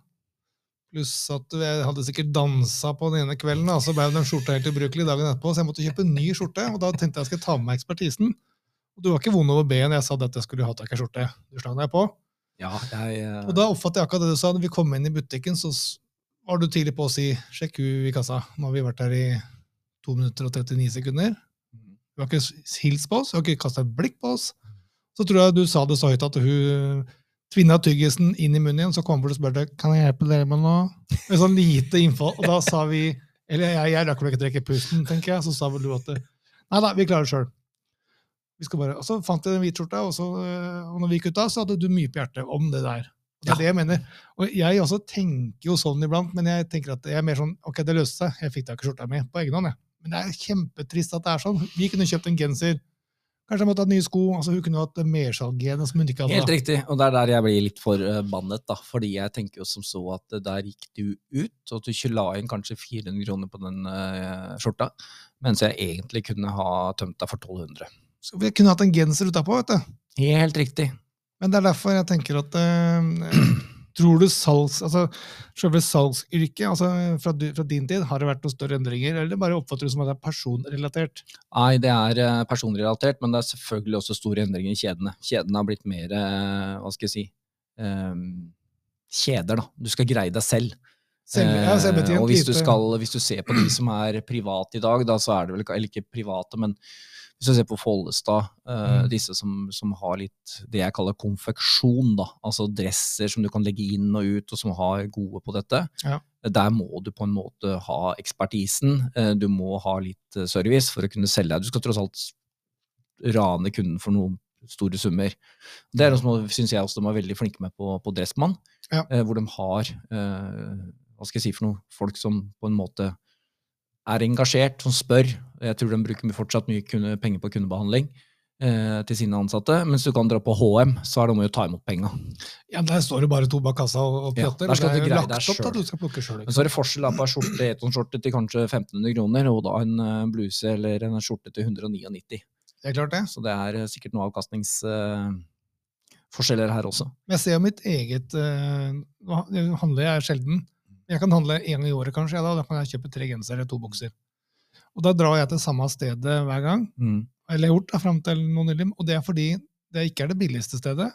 Pluss at jeg hadde sikkert dansa på den ene kvelden, og så ble den skjorta helt ubrukelig dagen etterpå, så jeg måtte kjøpe en ny skjorte. Og da tenkte jeg at jeg skulle ta med meg ekspertisen. Og du var ikke vond over ben jeg sa at jeg skulle ha tak i skjorte. Du slang deg på. Ja, jeg uh... Og da oppfattet jeg akkurat det du sa. Når vi kom inn i butikken, så var du tidlig på å si 'sjekk hun i kassa'. Nå har vi vært her i 2 minutter og 39 sekunder. Du har ikke hilst på oss, du har ikke kasta et blikk på oss. Så tror jeg du sa det så høyt at hun tvinna tyggisen inn i munnen igjen, så kom bort og spurte 'kan jeg hjelpe dere med noe?' Med sånn lite innfall. Og da sa vi Eller jeg, jeg rakk vel ikke trekke pusten, tenker jeg. Så sa vel du at nei da, vi klarer det sjøl. Vi skal bare, og så fant jeg den hvite skjorta, og, så, og når vi gikk ut da, så hadde du mye på hjertet om det der. Og Det er Ja. det jeg mener. Og jeg også tenker jo sånn iblant, men jeg tenker at jeg er mer sånn ok, det løste seg. Jeg fikk da ikke skjorta mi på egen hånd, jeg. Men det er kjempetrist at det er sånn. Vi kunne kjøpt en genser Kanskje måtte ha nye sko. altså Hun kunne hatt mersalggenet som hun ikke hadde. Helt riktig, og det er der jeg blir litt forbannet, da. Fordi jeg tenker jo som så at der gikk du ut, og at du ikke la inn kanskje 400 kroner på den uh, skjorta, mens jeg egentlig kunne ha tømt deg for 1200. Så vi kunne hatt en genser utapå, vet du. Helt riktig. Men det er derfor jeg tenker at eh, Tror du salgs, altså selve salgsyrket altså fra, du, fra din tid, har det vært noen større endringer, eller bare oppfatter du som at det er personrelatert? Nei, det er eh, personrelatert, men det er selvfølgelig også store endringer i kjedene. Kjedene har blitt mer, eh, hva skal jeg si, um, kjeder, da. Du skal greie deg selv. Selv, ja, Eh, og hvis du, skal, hvis du ser på de som er private i dag, da så er det vel eller ikke private, men hvis du ser på Follestad, uh, Mm. disse som, som har litt det jeg kaller konfeksjon, da, altså dresser som du kan legge inn og ut, og som har gode på dette, Ja. der må du på en måte ha ekspertisen, Uh, du må ha litt eh, service for å kunne selge deg. Du skal tross alt rane kunden for noen store summer. Det er noe som syns jeg også de er veldig flinke med på, på Dressmann, Ja. hvor de har hva skal jeg si for noe, folk som på en måte er engasjert, som spør. Jeg tror de bruker fortsatt mye kunde, penger på kundebehandling eh, til sine ansatte. Mens du kan dra på HM, så er det om å ta imot penga. Ja, Der står det bare to bak kassa og, Ja, pjatter. og det er jo lagt opp til at du skal plukke sjøl. Så er det forskjell da på ei skjorte, Eton-skjorte til kanskje 1500 kroner, og da en eh, bluse eller en skjorte til 199. Det er klart det. Så det er eh, sikkert noen avkastningsforskjeller her også. Jeg ser jo mitt eget eh, Nå handler jeg sjelden. Jeg kan handle en gang i året, kanskje. Ja, da, da kan jeg kjøpe tre gensere, to bukser. Og da drar jeg til samme stedet hver gang. Mm. Eller jeg har gjort da, fram til nå nylig. Og det er fordi det ikke er det billigste stedet.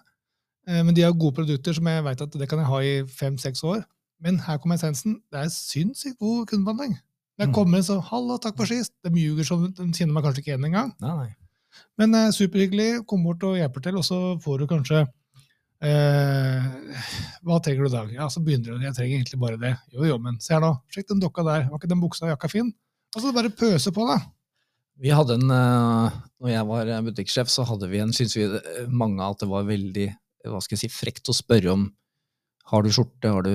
Eh, Men de har gode produkter som jeg vet at det kan jeg ha i fem-seks år. Men her kommer essensen. Det er sinnssykt god kundebehandling. Jeg Mm. kommer så 'hallo, takk for sist'. De ljuger som de kjenner meg kanskje ikke igjen engang. Nei, nei. Men eh, superhyggelig, kom bort og hjelper til, og så får du kanskje eh, Hva trenger du i dag? Ja, så begynner du. Jeg trenger egentlig bare det. Jo, jo, men se her nå. Sjekk den dokka der. Var ikke den buksa og jakka fin? Og så bare pøse på, da. Vi hadde en, eh, når jeg var eh, butikksjef, så hadde vi en, syns vi eh, mange at det var veldig, hva skal jeg si, frekt å spørre om, har du skjorte, har du,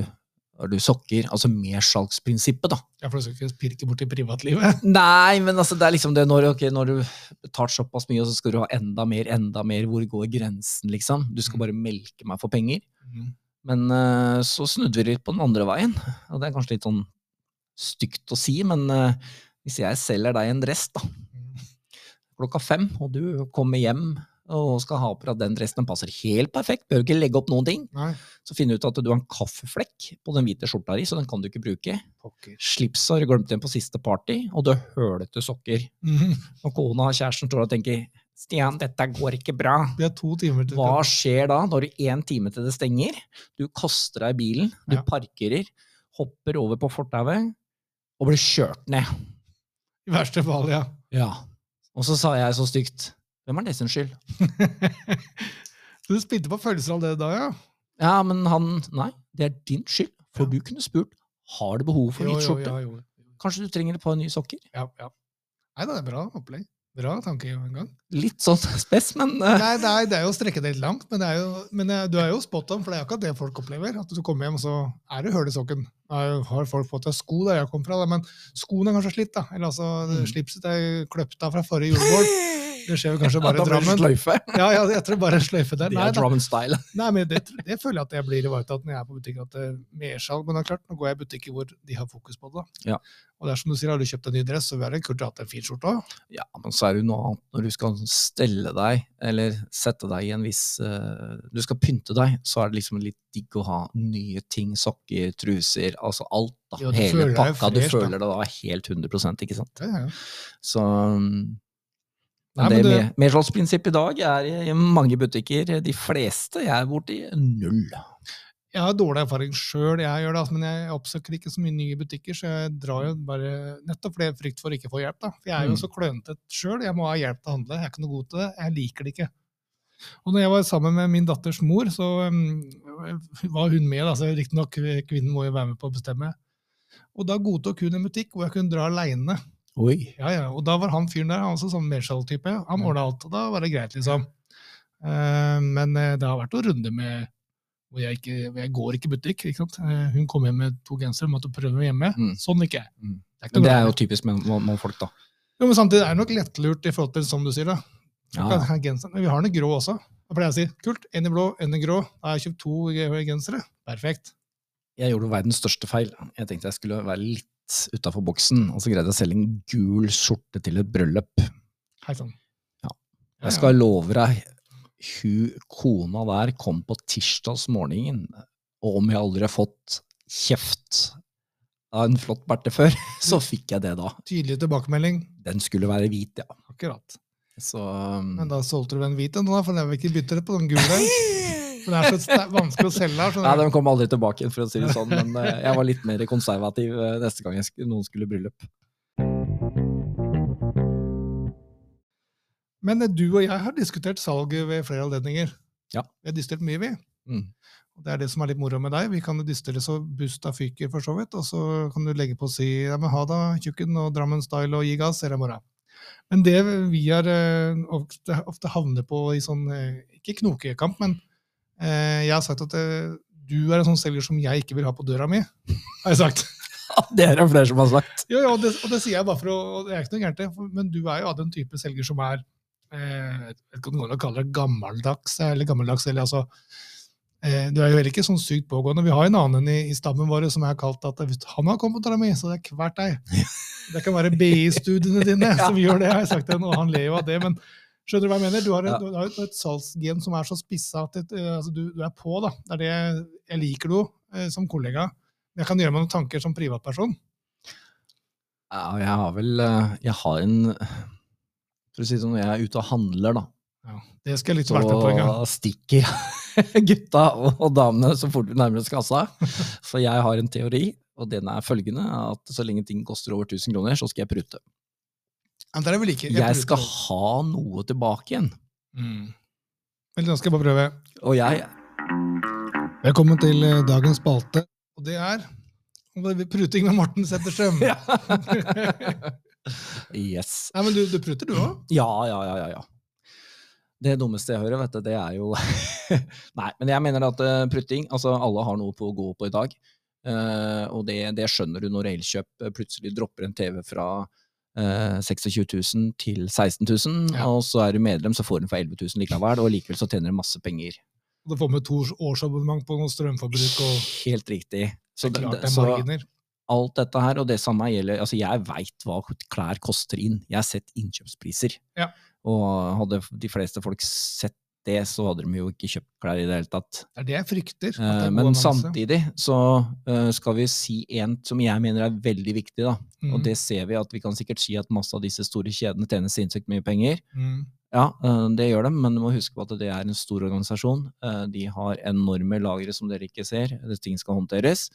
har du sokker? Altså mersalgsprinsippet, da. Ja, for du skal ikke pirke bort i privatlivet. Nei, men altså, det er liksom det når, okay, når du betaler såpass mye, og så skal du ha enda mer, enda mer, hvor går grensen, liksom? Du skal bare melke meg for penger. Men uh, så snudde vi litt på den andre veien, og det er kanskje litt sånn stygt å si, men uh, hvis jeg selger deg en dress da, klokka fem, og du kommer hjem og skal ha på deg den dressen, den passer helt perfekt, bør ikke legge opp noen ting, Nei. så finner du ut at du har en kaffeflekk på den hvite skjorta di, så den kan du ikke bruke. Pokker. Slips har du glemt igjen på siste party, og du har hølete sokker. Mm. Og kona og kjæresten står og tenker, Stian, dette går ikke bra. Vi har to timer til Hva skjer da? Har du én time til det stenger. Du kaster deg i bilen, du Ja. parkerer, hopper over på fortauet og blir kjørt ned. I verste fall, ja. Ja. Og så sa jeg så stygt Hvem er det sin skyld? Du spilte på følelser av det da, ja? Ja, men han Nei, det er din skyld. For du kunne spurt har du behov for Jo, hvit skjorte. Jo, jo. Kanskje du trenger et par nye sokker? ja, ja. Nei det er bra opplegg. Bra tankegang. Litt sånn spess, men uh... Nei, er, det er jo å strekke det litt langt, men, det er jo, men eh, du er jo spot on, for det er akkurat det folk opplever. At du kommer hjem, og så er det hull i sokken. Jo- har folk fått deg sko der jeg kom fra, da, men skoene er kanskje slitt. da. Eller altså, Mm. slipset er kløpt av fra forrige julebord. Det skjer jo kanskje bare i det Drammen. sløyfe. Ja, ja, jeg tror bare sløyfe der. Det Nei, drummen-style. Nei, men det, det føler jeg at jeg blir ivaretatt når jeg er på butikken. at det er Mersalg, men det er klart, nå går jeg i butikker hvor de har fokus på det. da. Ja. Og det er som du sier, har du kjøpt en ny dress, så er det kult å ha en fin skjorte òg. Ja, men så er det jo noe annet når du skal stelle deg, eller sette deg i en viss uh, Du skal pynte deg, så er det liksom litt digg å ha nye ting, sokker, truser, altså alt. da. Ja, du Hele pakka. Du fresh, da. føler deg da helt 100 ikke sant. Ja, ja. Så mm, Nei, men men det mer- mersalgsprinsippet i dag er i mange butikker, de fleste jeg er borti, null. Jeg har dårlig erfaring sjøl, jeg gjør det, altså, men jeg oppsøker ikke så mye nye butikker, så jeg drar jo bare nettopp fordi jeg frykt for å ikke få hjelp. da. For jeg er jo Mm. så klønete sjøl, jeg må ha hjelp til å handle. Jeg er ikke noe god til det, jeg liker det ikke. Og når jeg var sammen med min datters mor, så um, var hun med, altså så riktignok kvinnen må jo være med på å bestemme. Og da godtok hun en butikk hvor jeg kunne dra aleine. Oi. Ja, ja. Og da var han fyren der, han også sånn mersalg-type. Han ordna alt, og da var det greit, liksom. Eh, men eh, det har vært noen runder med hvor jeg, ikke, hvor jeg går ikke i butikk. ikke sant? Eh, hun kom hjem med to gensere, måtte prøve hjemme. Mm. Sånn ikke jeg. Mm. Det er ikke det er jo typisk med mannfolk, da. Jo, men samtidig er det nok lettlurt i forhold til, som du sier, da. Ja. Men vi har den grå også. Da pleier jeg å si kult, en i blå, en i grå. Da har jeg kjøpt to gensere. Perfekt. Jeg gjorde verdens største feil. Jeg tenkte jeg skulle være litt utafor boksen, og så greide jeg å selge en gul skjorte til et bryllup. Hei sann. Ja. Jeg skal love deg, hun kona der kom på tirsdagsmorgenen, og om jeg aldri har fått kjeft av en flott berte før, så fikk jeg det da. Tydelig tilbakemelding. Den skulle være hvit, ja. Akkurat. Så um, Men da solgte du den hvite nå, for den vil ikke bytte det på den gule. For det er så vanskelig å selge her. Nei, De kom aldri tilbake igjen, for å si det sånn, men eh, jeg var litt mer konservativ eh, neste gang noen skulle i bryllup. Men eh, du og jeg har diskutert salget ved flere anledninger. Ja. Vi har diskutert mye, vi. Mm. Og Det er det som er litt moro med deg. Vi kan jo dystre så busta fyker, for så vidt. Og så kan du legge på og si ja, men ha da, tjukken og Drammen Style og gi gass, jeg i. Men det vi eh, ofte, ofte havner på i sånn, ikke knokekamp, men jeg har sagt at eh, du er en sånn selger som jeg ikke vil ha på døra mi, har jeg sagt. Det er det flere som har sagt. Jo, jo, og det, og det sier jeg bare for å og Det er ikke noe gærent, det, men du er jo av den type selger som er eh, Jeg vet ikke om det kaller kalle det gammeldags, eller gammeldags, eller altså eh, Du er jo heller ikke sånn sykt pågående. Vi har en annen i, i stammen vår som er kalt at hvis han har kommet på døra mi, så det er hvert deg. Det kan være BI-studiene dine som gjør det, har jeg sagt til ham, og han ler jo av det. men Skjønner du hva jeg mener? Du har, en, Ja. et, et salgsgen som er så spissa at det, eh, altså du, du er på. da. Det er det jeg, liker du eh, som kollega. Men jeg kan gjøre meg noen tanker som privatperson. Ja, jeg har vel eh, Jeg har en For å si det sånn, når jeg er ute og handler, da, Ja, det skal jeg litt så være på en gang. stikker gutta og damene så fort vi nærmer oss kassa. Så jeg har en teori, og den er følgende, at så lenge ting koster over 1000 kroner, så skal jeg prute. Ja, der er vel like. Jeg skal ha noe tilbake igjen. mm. Vel, nå skal jeg bare prøve. Og jeg Velkommen til eh, dagens spalte. Og det er pruting med Morten Setterstrøm. Ja. Yes. Nei, men du, du pruter, du òg? Ja, ja, ja, ja, ja. Det dummeste jeg hører, vet du, det er jo Nei, men jeg mener at eh, prutting Altså, alle har noe på å gå på i dag. Uh, og det, det skjønner du når Elkjøp plutselig dropper en TV fra eh, 26 000 til 16 000, Ja. og så er du medlem, så får du for 11 000 likevel, og likevel så tjener du masse penger. Og Du får med to årsabonnement på noe strømforbruk og Helt riktig. Så, det er det- klart det- det er marginer. alt dette her, og det samme gjelder Altså, jeg veit hva klær koster inn. Jeg har sett innkjøpspriser. Ja. Og hadde de fleste folk sett det, så hadde de jo ikke kjøpt klær i det hele tatt. Det er det jeg frykter. det Eh, Men samtidig så eh, skal vi si en som jeg mener er veldig viktig, da. Mm, Og det ser vi at vi kan sikkert si at masse av disse store kjedene tjener sinnssykt mye penger. mm. Ja, eh, det gjør de, men du må huske på at det er en stor organisasjon. De har enorme lagre som dere ikke ser. Det ting skal håndteres.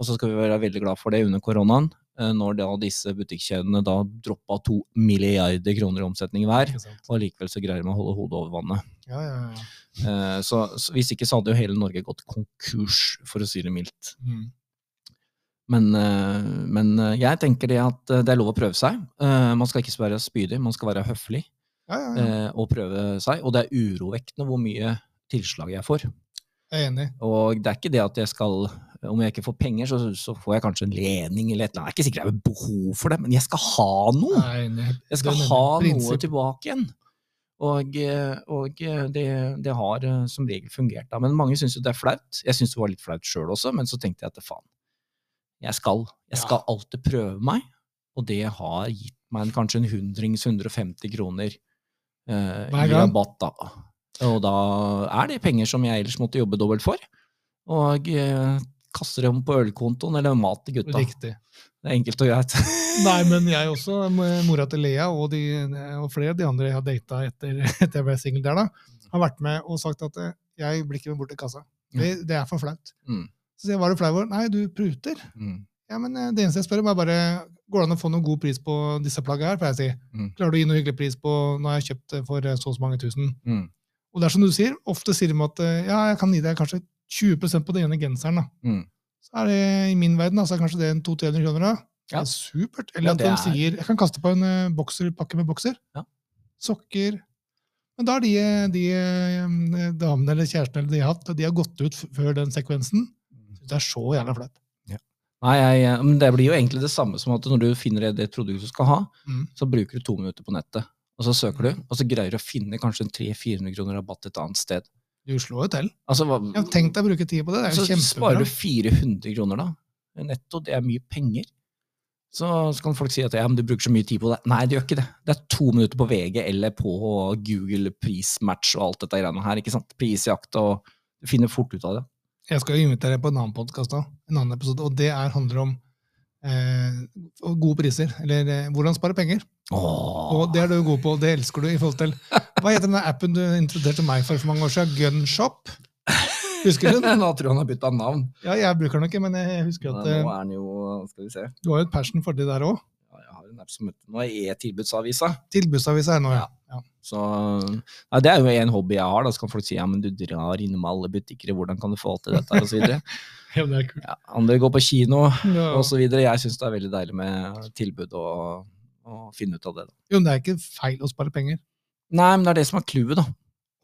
Og så skal vi være veldig glad for det under koronaen, når da disse butikkjedene da droppa to milliarder kroner i omsetning hver. Og likevel så greier de å holde hodet over vannet. Ja, ja, ja. Eh, Så, så hvis ikke så hadde jo hele Norge gått konkurs, for å si det mildt. Mm. Men, eh, men eh, jeg tenker det at eh, det er lov å prøve seg. Eh, Man skal ikke være spydig, man skal være høflig. ja, ja, ja. eh, og prøve seg. Og det er urovekkende hvor mye tilslag jeg får. Jeg er enig. Og det er ikke det at jeg skal Om jeg ikke får penger, så, så får jeg kanskje en lening eller et eller annet. Det er ikke sikkert jeg har behov for det, men jeg skal ha noe! Jeg enig. Jeg skal ha nemlig noe tilbake igjen. Og, og det, det har eh, som regel fungert. da. Men mange syns jo det er flaut. Jeg syns det var litt flaut sjøl også, men så tenkte jeg at faen, jeg skal. Jeg skal alltid prøve meg. Og det har gitt meg en, kanskje en hundrings, 150 kroner eh, i rabatt. da. Og da er det penger som jeg ellers måtte jobbe dobbelt for. Og eh, kaster dem på ølkontoen eller mat til gutta. Riktig. Det er enkelt og greit. Nei, men jeg også, mora til Lea og, de, og flere av de andre jeg har data etter, at jeg ble singel der, da, har vært med og sagt at eh, jeg blir ikke med bort til kassa. Det, det er for flaut. Mm. Så sier jeg, var du flau over? Nei, du pruter. Mm. Ja, men eh, det eneste jeg spør om, er bare Går det an å få noen god pris på disse plaggene her? pleier jeg å si. Mm. Klarer du å gi noe hyggelig pris på Nå har jeg kjøpt for eh, så og så mange tusen. Mm. Og det er som du sier, ofte sier de at eh, ja, jeg kan gi deg kanskje 20% på den ene genseren. da. Mm. Så er det i min verden, altså kanskje det er en 200-300 kroner. da. Det er supert. Ja, Eller at de er- sier jeg kan kaste på en uh, bokser, pakke med bokser. Ja. Sokker. Men da har de, eh, de damene eller kjærestene eller de har hatt, de har gått ut før den sekvensen. Det er så jævla flaut. Nei, jeg, men det blir jo egentlig det samme som at når du finner et, et produkt du skal ha, Mm. så bruker du to minutter på nettet. Og så søker du, og så greier du å finne kanskje en 300-400 kroner rabatt et annet sted. Du slår jo til. Altså, hva, Ja, tenk deg å bruke tid på det. Det er jo så sparer du 400 kroner da. Netto, det er mye penger. Så, så kan folk si at ja, men du bruker så mye tid på det. Nei, det gjør ikke det. Det er to minutter på VG eller på Google prismatch og alt dette greiene her. ikke sant? Prisjakt, og du finner fort ut av det. Jeg skal jo invitere deg på en annen podkast, en annen episode, og det er, handler om eh, gode priser. Eller eh, hvordan spare penger. Åh. Og det er du god på, og det elsker du i forhold til Hva heter den appen du introduserte meg for for mange år siden? Gunshop? Husker du den? Nå tror jeg han har bytta navn. Ja, jeg bruker den ikke, men jeg husker Nå at er den jo Skal vi se. du har jo et passion for det der òg. Ja, jeg har en app som heter Nå er jeg Tilbudsavisa. Tilbudsavisa er nå, ja. ja. Så ja, Det er jo en hobby jeg har. Da så kan folk si ja, men du drar innom alle butikker, hvordan kan du få til dette? Og så videre. ja det er kult. ja, andre går på kino Ja. videre. Jeg syns det er veldig deilig med tilbud og, og finne ut av det. Da. Jo, men det er ikke feil å spare penger. Nei, men det er det som er clouet, da.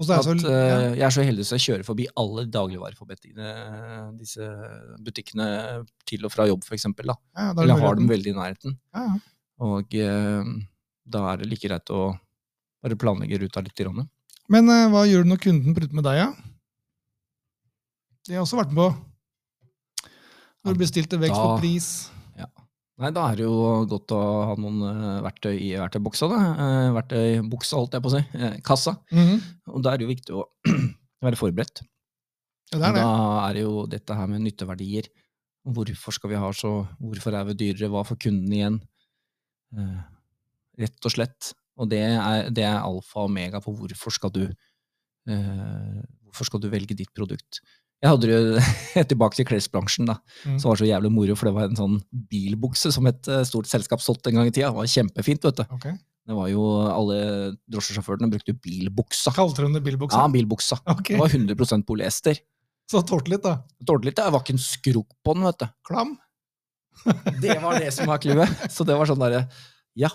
Så er At, så, eh, ja. Jeg er så heldig så jeg kjører forbi alle dagligvareforbedringene, disse butikkene til og fra jobb, da. Ja, da Eller har dem veldig i nærheten. Ja, ja. Og eh, da er det like greit å bare planlegge ruta litt. Grann. Men eh, hva gjør du når kunden pruter med deg, ja? Det har jeg også vært med på. Når du bestilte vekst på Da- Ja. Nei, da er det jo godt å ha noen eh, verktøy i verktøyboksa, da. Eh, verktøybuksa, holdt jeg på å si. Eh, kassa. -hmm. Og da er det jo viktig å være forberedt. Ja, det er det. Da er det jo dette her med nytteverdier. Hvorfor skal vi ha så Hvorfor er vi dyrere? Hva får kunden igjen? Rett og slett. Og det er, det er alfa og omega på hvorfor skal du Hvorfor skal du velge ditt produkt. Jeg hadde jo tilbake til klesbransjen, da. Mm. Som var så jævlig moro, for det var en sånn bilbukse som et eh, stort selskap solgte en gang i tida. Det var kjempefint, vet du. Okay. Det var jo Alle drosjesjåførene brukte bilbuksa. Kalte de det bilbuksa? Ja, bilbuksa. Okay. Det var 100% polyester. Så tålte litt, da. Tålte litt, det var ikke en skrukk på den, vet du. Klam? Det var det som var clouet. Så det var sånn derre Ja,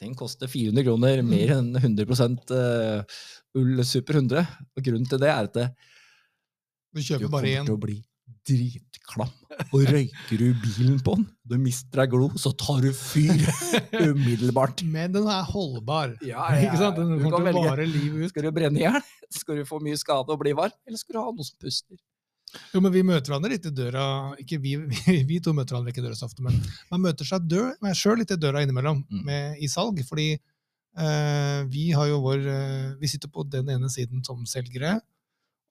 den koster 400 kroner, mer enn 100 uh, ull Super 100. Og grunnen til det er at det, Du du kjøper bare kommer til å bli dritklam. Og røyker du bilen på den, du mister deg glo, så tar du fyr umiddelbart. Men den er holdbar. Ja, ja, Ikke sant? Den du kommer kan til å vare livet ut. Skal du brenne i hjel? Skal du få mye skade og bli varm? Eller skal du ha noe som puster? Jo, men vi møter hverandre litt i døra. Ikke vi, vi, vi to møter hverandre ikke i døra så ofte, men man møter seg sjøl litt i døra innimellom Mm. med, i salg. Fordi eh, vi har jo vår eh, Vi sitter på den ene siden som selgere.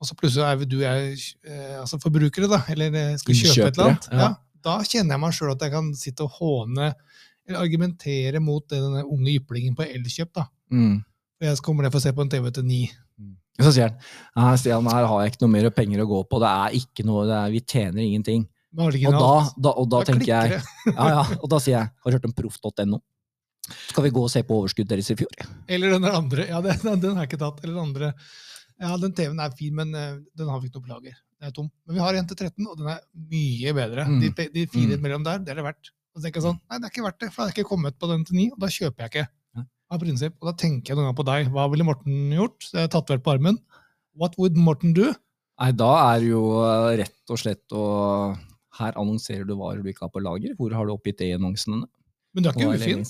Og så plutselig er vi du og jeg eh, altså forbrukere, da, eller eh, skal kjøpe et eller annet. ja. Ja. Da kjenner jeg meg sjøl at jeg kan sitte og håne eller argumentere mot denne unge yplingen på Elkjøp. da. Mm. Jeg kommer ned for å se på en TV til ni. Så sier han Stian, her har jeg ikke noe mer penger å gå på, det er ikke noe, det er, vi tjener ingenting. Og da, da, og da, Da tenker jeg ja, ja, Og da sier jeg har du hørt om proff.no? Skal vi gå og se på overskuddet deres i fjor? Eller den andre. Ja, den, den har jeg ikke tatt. Eller den andre. Ja, den TV-en er fin, men eh, den har vi ikke noe på lager. Den er tom. Men vi har en til 13, og den er mye bedre. Mm. De, de fire Mm. mellom der, det er det verdt. Og så tenker jeg sånn, nei, det er ikke verdt det, for da har jeg ikke kommet på den til 9, og da kjøper jeg ikke. Av prinsipp. Og da tenker jeg noen gang på deg. Hva ville Morten gjort? Så jeg har tatt vel på armen. What would Morten do? Nei, da er det jo eh, rett og slett å Her annonserer du varer du ikke har på lager. Hvor har du oppgitt det i annonsen? Men du er ikke ufin.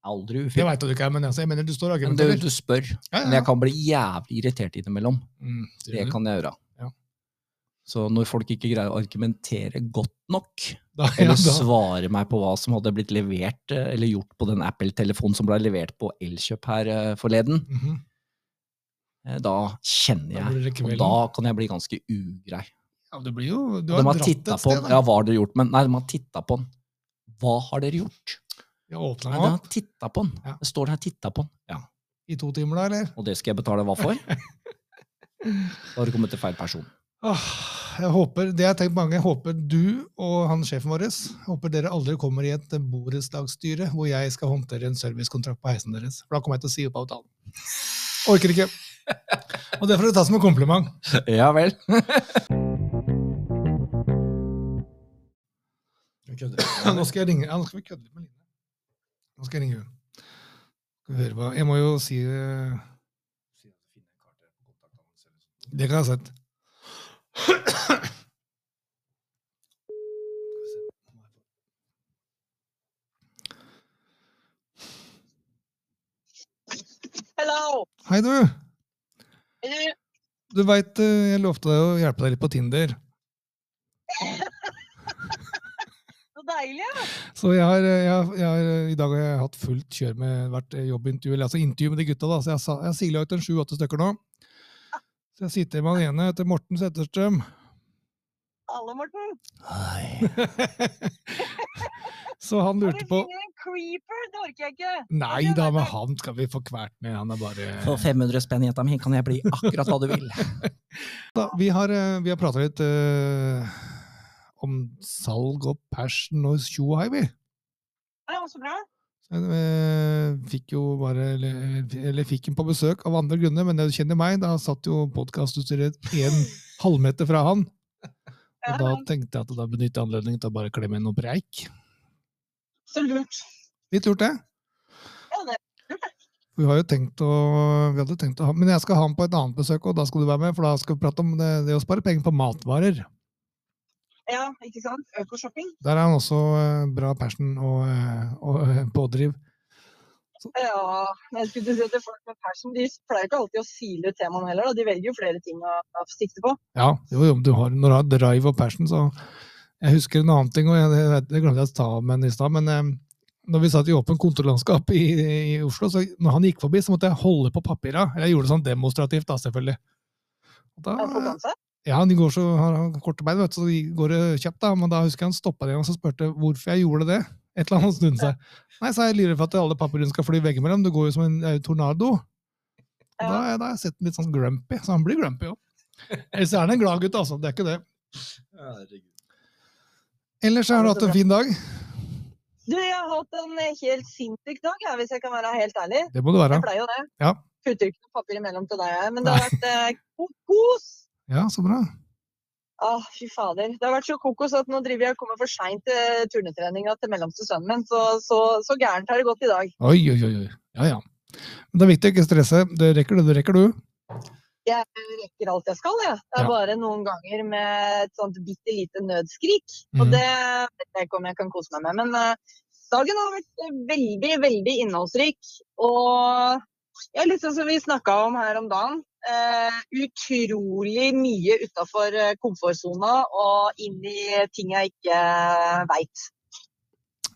Aldri Det ufin. veit du ikke, men altså, jeg mener du står Men det, du spør. Ja, Men jeg kan bli jævlig irritert innimellom. Mm, Det kan jeg gjøre. Ja. Så når folk ikke greier å argumentere godt nok, Da, ja, eller svare meg på hva som hadde blitt levert, eh, eller gjort på den Apple-telefonen som ble levert på Elkjøp her eh, forleden, mm -hmm. da kjenner jeg. da Og da kan jeg bli ganske ugrei. Ja, du blir jo Du har de har dratt et sted, da. Ja, hva har dere gjort? Men nei, de har titta på den. Hva har dere gjort? Jeg åpna Nei, den de opp titta på den. Ja. Det står der 'titta på den'. Ja. i to timer, da, eller? Og det skal jeg betale hva for? Da har du kommet til feil person. Åh, jeg håper, det jeg har tenkt mange, jeg håper du og han sjefen vår håper dere aldri kommer i et borettslagsstyre hvor jeg skal håndtere en servicekontrakt på heisen deres. For da kommer jeg til å si opp avtalen. Orker ikke. Og det får du ta som en kompliment. Ja vel. Nå skal jeg ringe ja, Nå skal vi kødde litt med Line. Nå skal jeg ringe hva Jeg må jo si eh, Det kan jeg ha sett. Hei, du. Eller, Du veit, jeg lovte deg å hjelpe deg litt på Tinder. Deilig, ja. Så jeg har, jeg, har, jeg har, i dag har jeg hatt fullt kjør med hvert jobbintervju, eller altså intervju med de gutta. da, så Jeg, sa- jeg har sila ut en sju-åtte stykker nå. Så jeg sitter med han ene etter Morten Setterstrøm. Hallo, Morten. Hei. så han lurte på en creeper? Det orker jeg ikke. Nei da, men han skal vi få kvert ned. Han er bare For 500 spenn, jenta mi, kan jeg bli akkurat hva du vil. da, Vi har, eh, vi har prata litt eh, om salg og passion og tjo og hei, vi. Ja, så bra. Eh, fikk jo bare Eller, eller fikk den på besøk av andre grunner, men du kjenner meg, da satt jo podkastutstyret en halvmeter fra han. Og da tenkte jeg at da benytter jeg anledningen til å bare klemme inn noe preik. Så lurt. Litt lurt, det. Ja, det. Vi har jo tenkt å, vi hadde tenkt å ha, Men jeg skal ha han på et annet besøk, og da skal du være med, for da skal vi prate om det, det å spare penger på matvarer. Ja, ikke sant? Økoshopping. Der er han også eh, bra passion og, eh, og eh, pådriv. Ja, jeg skulle si at folk med passion de pleier ikke alltid å sile ut temaene heller. Da. De velger jo flere ting å, å sikte på. Ja, jo, jo, du har, når du har drive og passion, så Jeg husker en annen ting, og jeg, det, det glemte jeg å ta med i stad, men når vi satt i åpent kontorlandskap i, i Oslo, så når han gikk forbi, så måtte jeg holde på papira. Jeg gjorde det sånn demonstrativt, da, selvfølgelig. Da, Ja, de går så, har korte bein, vet du, så de går kjapt, da, men da husker jeg han stoppa det og så spurte hvorfor jeg gjorde det. Et eller annet stund seg. Nei, sa jeg lurer for at alle papirene skal fly veggimellom. Det går jo som en eh, tornado. Ja. Da, da har jeg sett den litt sånn grumpy, så han blir grumpy òg. Ellers er han en glad gutt, altså. Det er ikke det. Ellers har du hatt en fin dag. Du, jeg har hatt en helt sinnssyk dag, jeg, hvis jeg kan være helt ærlig. Det må du være. Jeg pleier jo det. Ja. Putter ikke noe papir imellom til deg, men det har vært eh, kokos. Ja, så bra. Ah, fy fader. Det har vært så kokos at nå driver jeg og kommer for seint til turnetreninga til mellomste sønnen min, så, så, så gærent har det gått i dag. Oi, oi, oi. Ja, ja. Men det er viktig å ikke stresse. Det rekker du, det rekker du. Jeg rekker alt jeg skal, jeg. Det er Ja. bare noen ganger med et sånt bitte lite nødskrik. Og Mhm. det vet jeg ikke om jeg kan kose meg med. Men uh, dagen har vært eh, veldig, veldig innholdsrik. Og ja, litt sånn som vi snakka om her om dagen. Eh, utrolig mye utafor komfortsona og inn i ting jeg ikke veit.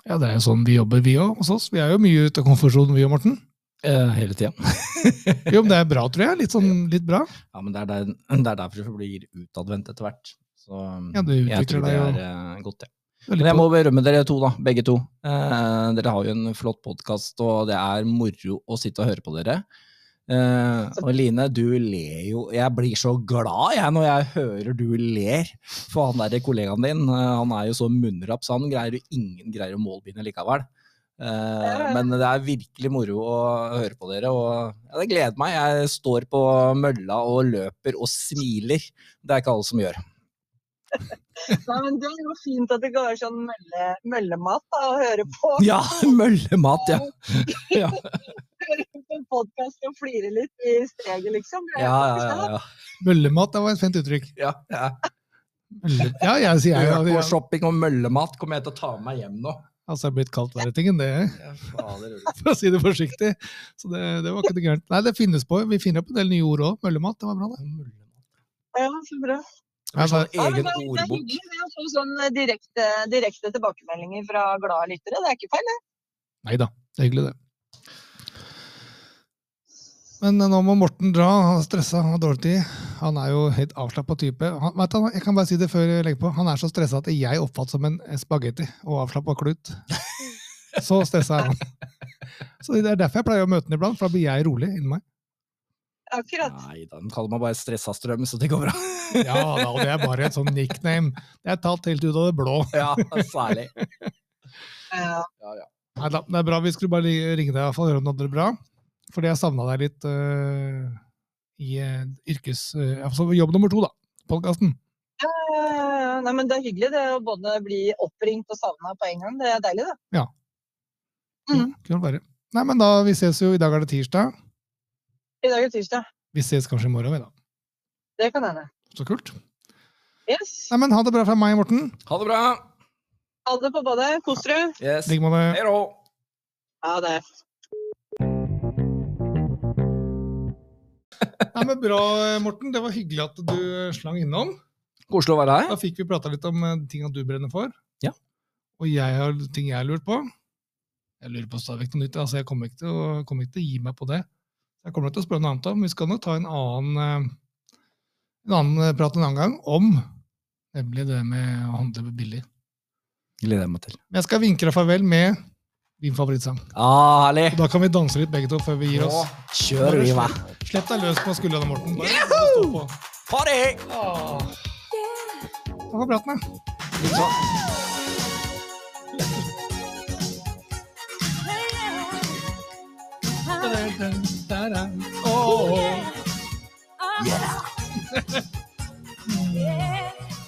Ja, det er jo sånn vi jobber, vi òg, hos oss. Vi er jo mye ute av komfortsonen, vi og Morten. Eh, hele tida. Jo, men det er bra, tror jeg. Litt sånn litt bra. Ja, men det er, der, det er derfor det blir utadvendt etter hvert. Så Ja, det jeg tror det er eh, godt, det. Men jeg må berømme dere to, da. Begge to. Eh, dere har jo en flott podkast, og det er moro å sitte og høre på dere. Eh, og Line, du ler jo Jeg blir så glad jeg når jeg hører du ler. For han der kollegaen din, uh, han er jo så munnrapp, så han greier jo ingen greier å målbinde likevel. Eh, men det er virkelig moro å høre på dere, og det gleder meg. Jeg står på mølla og løper og smiler. Det er ikke alle som gjør. Nei, men Det er jo fint at det går være sånn mølle, møllemat da, å høre på. Ja, møllemat, ja. ja. Høre på podkast og flire litt i steget, liksom. Ja, ja, ja. ja. Møllemat, det var et fint uttrykk. ja, ja. Ja, jeg sier jeg, Økoshopping og møllemat kommer jeg til å ta med meg hjem nå. Altså, det er blitt kaldt verre ting enn det, for å si det forsiktig. Så det, det var ikke det gærent. Nei, det finnes på. Vi finner opp en del nye ord òg. Møllemat, det var bra, det. Ja, så bra. Det var sånn Ja, egen det, er- det er hyggelig å få sånn eh, direkte, direkte tilbakemeldinger fra glade lyttere. Det er ikke feil, det. Nei da, det er hyggelig, det. Men nå må Morten dra. Han er stressa, han har dårlig tid. Han er jo helt avslappa type. Han, vet du, jeg kan bare si det før jeg legger på. Han er så stressa at jeg oppfattes som en spagetti og avslappa klut. Så stressa er han. Så Det er derfor jeg pleier å møte han iblant, for da blir jeg rolig inni meg. Akkurat. Nei da, han kaller meg bare stressa strøm, så det går bra. Ja da, og det er bare et sånn nickname. Det er tatt helt ut av det blå. Ja, særlig. Ja. Ja, ja. Nei da, det er bra. Vi skulle bare ringe deg i hvert fall og høre om du hadde det bra. Fordi jeg savna deg litt uh, i øh, yrkes... altså jobb nummer to, da. Podkasten. Ja, Nei, men det er hyggelig det å både bli oppringt og savna på en gang. Det er deilig, det. Mhm. Kunne det være. Nei, men da, vi ses jo. I dag er det tirsdag. I dag er det tirsdag. Vi ses kanskje i morgen, vi, da. Det kan hende. Så kult. Yes. Nei, men ha det bra fra meg, Morten. Ha det bra. Ha det på badet. Kos dere. Yes. Ligg med det. Ha det. Nei, men Bra, Morten. Det var hyggelig at du slang innom. Koselig å være Da fikk vi prata litt om ting tinga du brenner for. Ja. Og jeg har ting jeg lurer på. Jeg lurer på stadig noe nytt. altså Jeg kommer ikke, til å, kommer ikke til å gi meg på det. Jeg kommer til å spørre noe annet om. Vi skal nok ta en annen, eh, en annen eh, prat en annen gang om nemlig det med å handle billig. Gleder jeg meg til. Jeg skal vinke deg farvel med din favorittsang. Ah, herlig! Og da kan vi danse litt begge to før vi gir oss. Kjør vi, hva? Slipp deg løs på skuldrene, Morten. Bare stå på. Party! Åh. Takk for praten. da. Yeah. Yeah.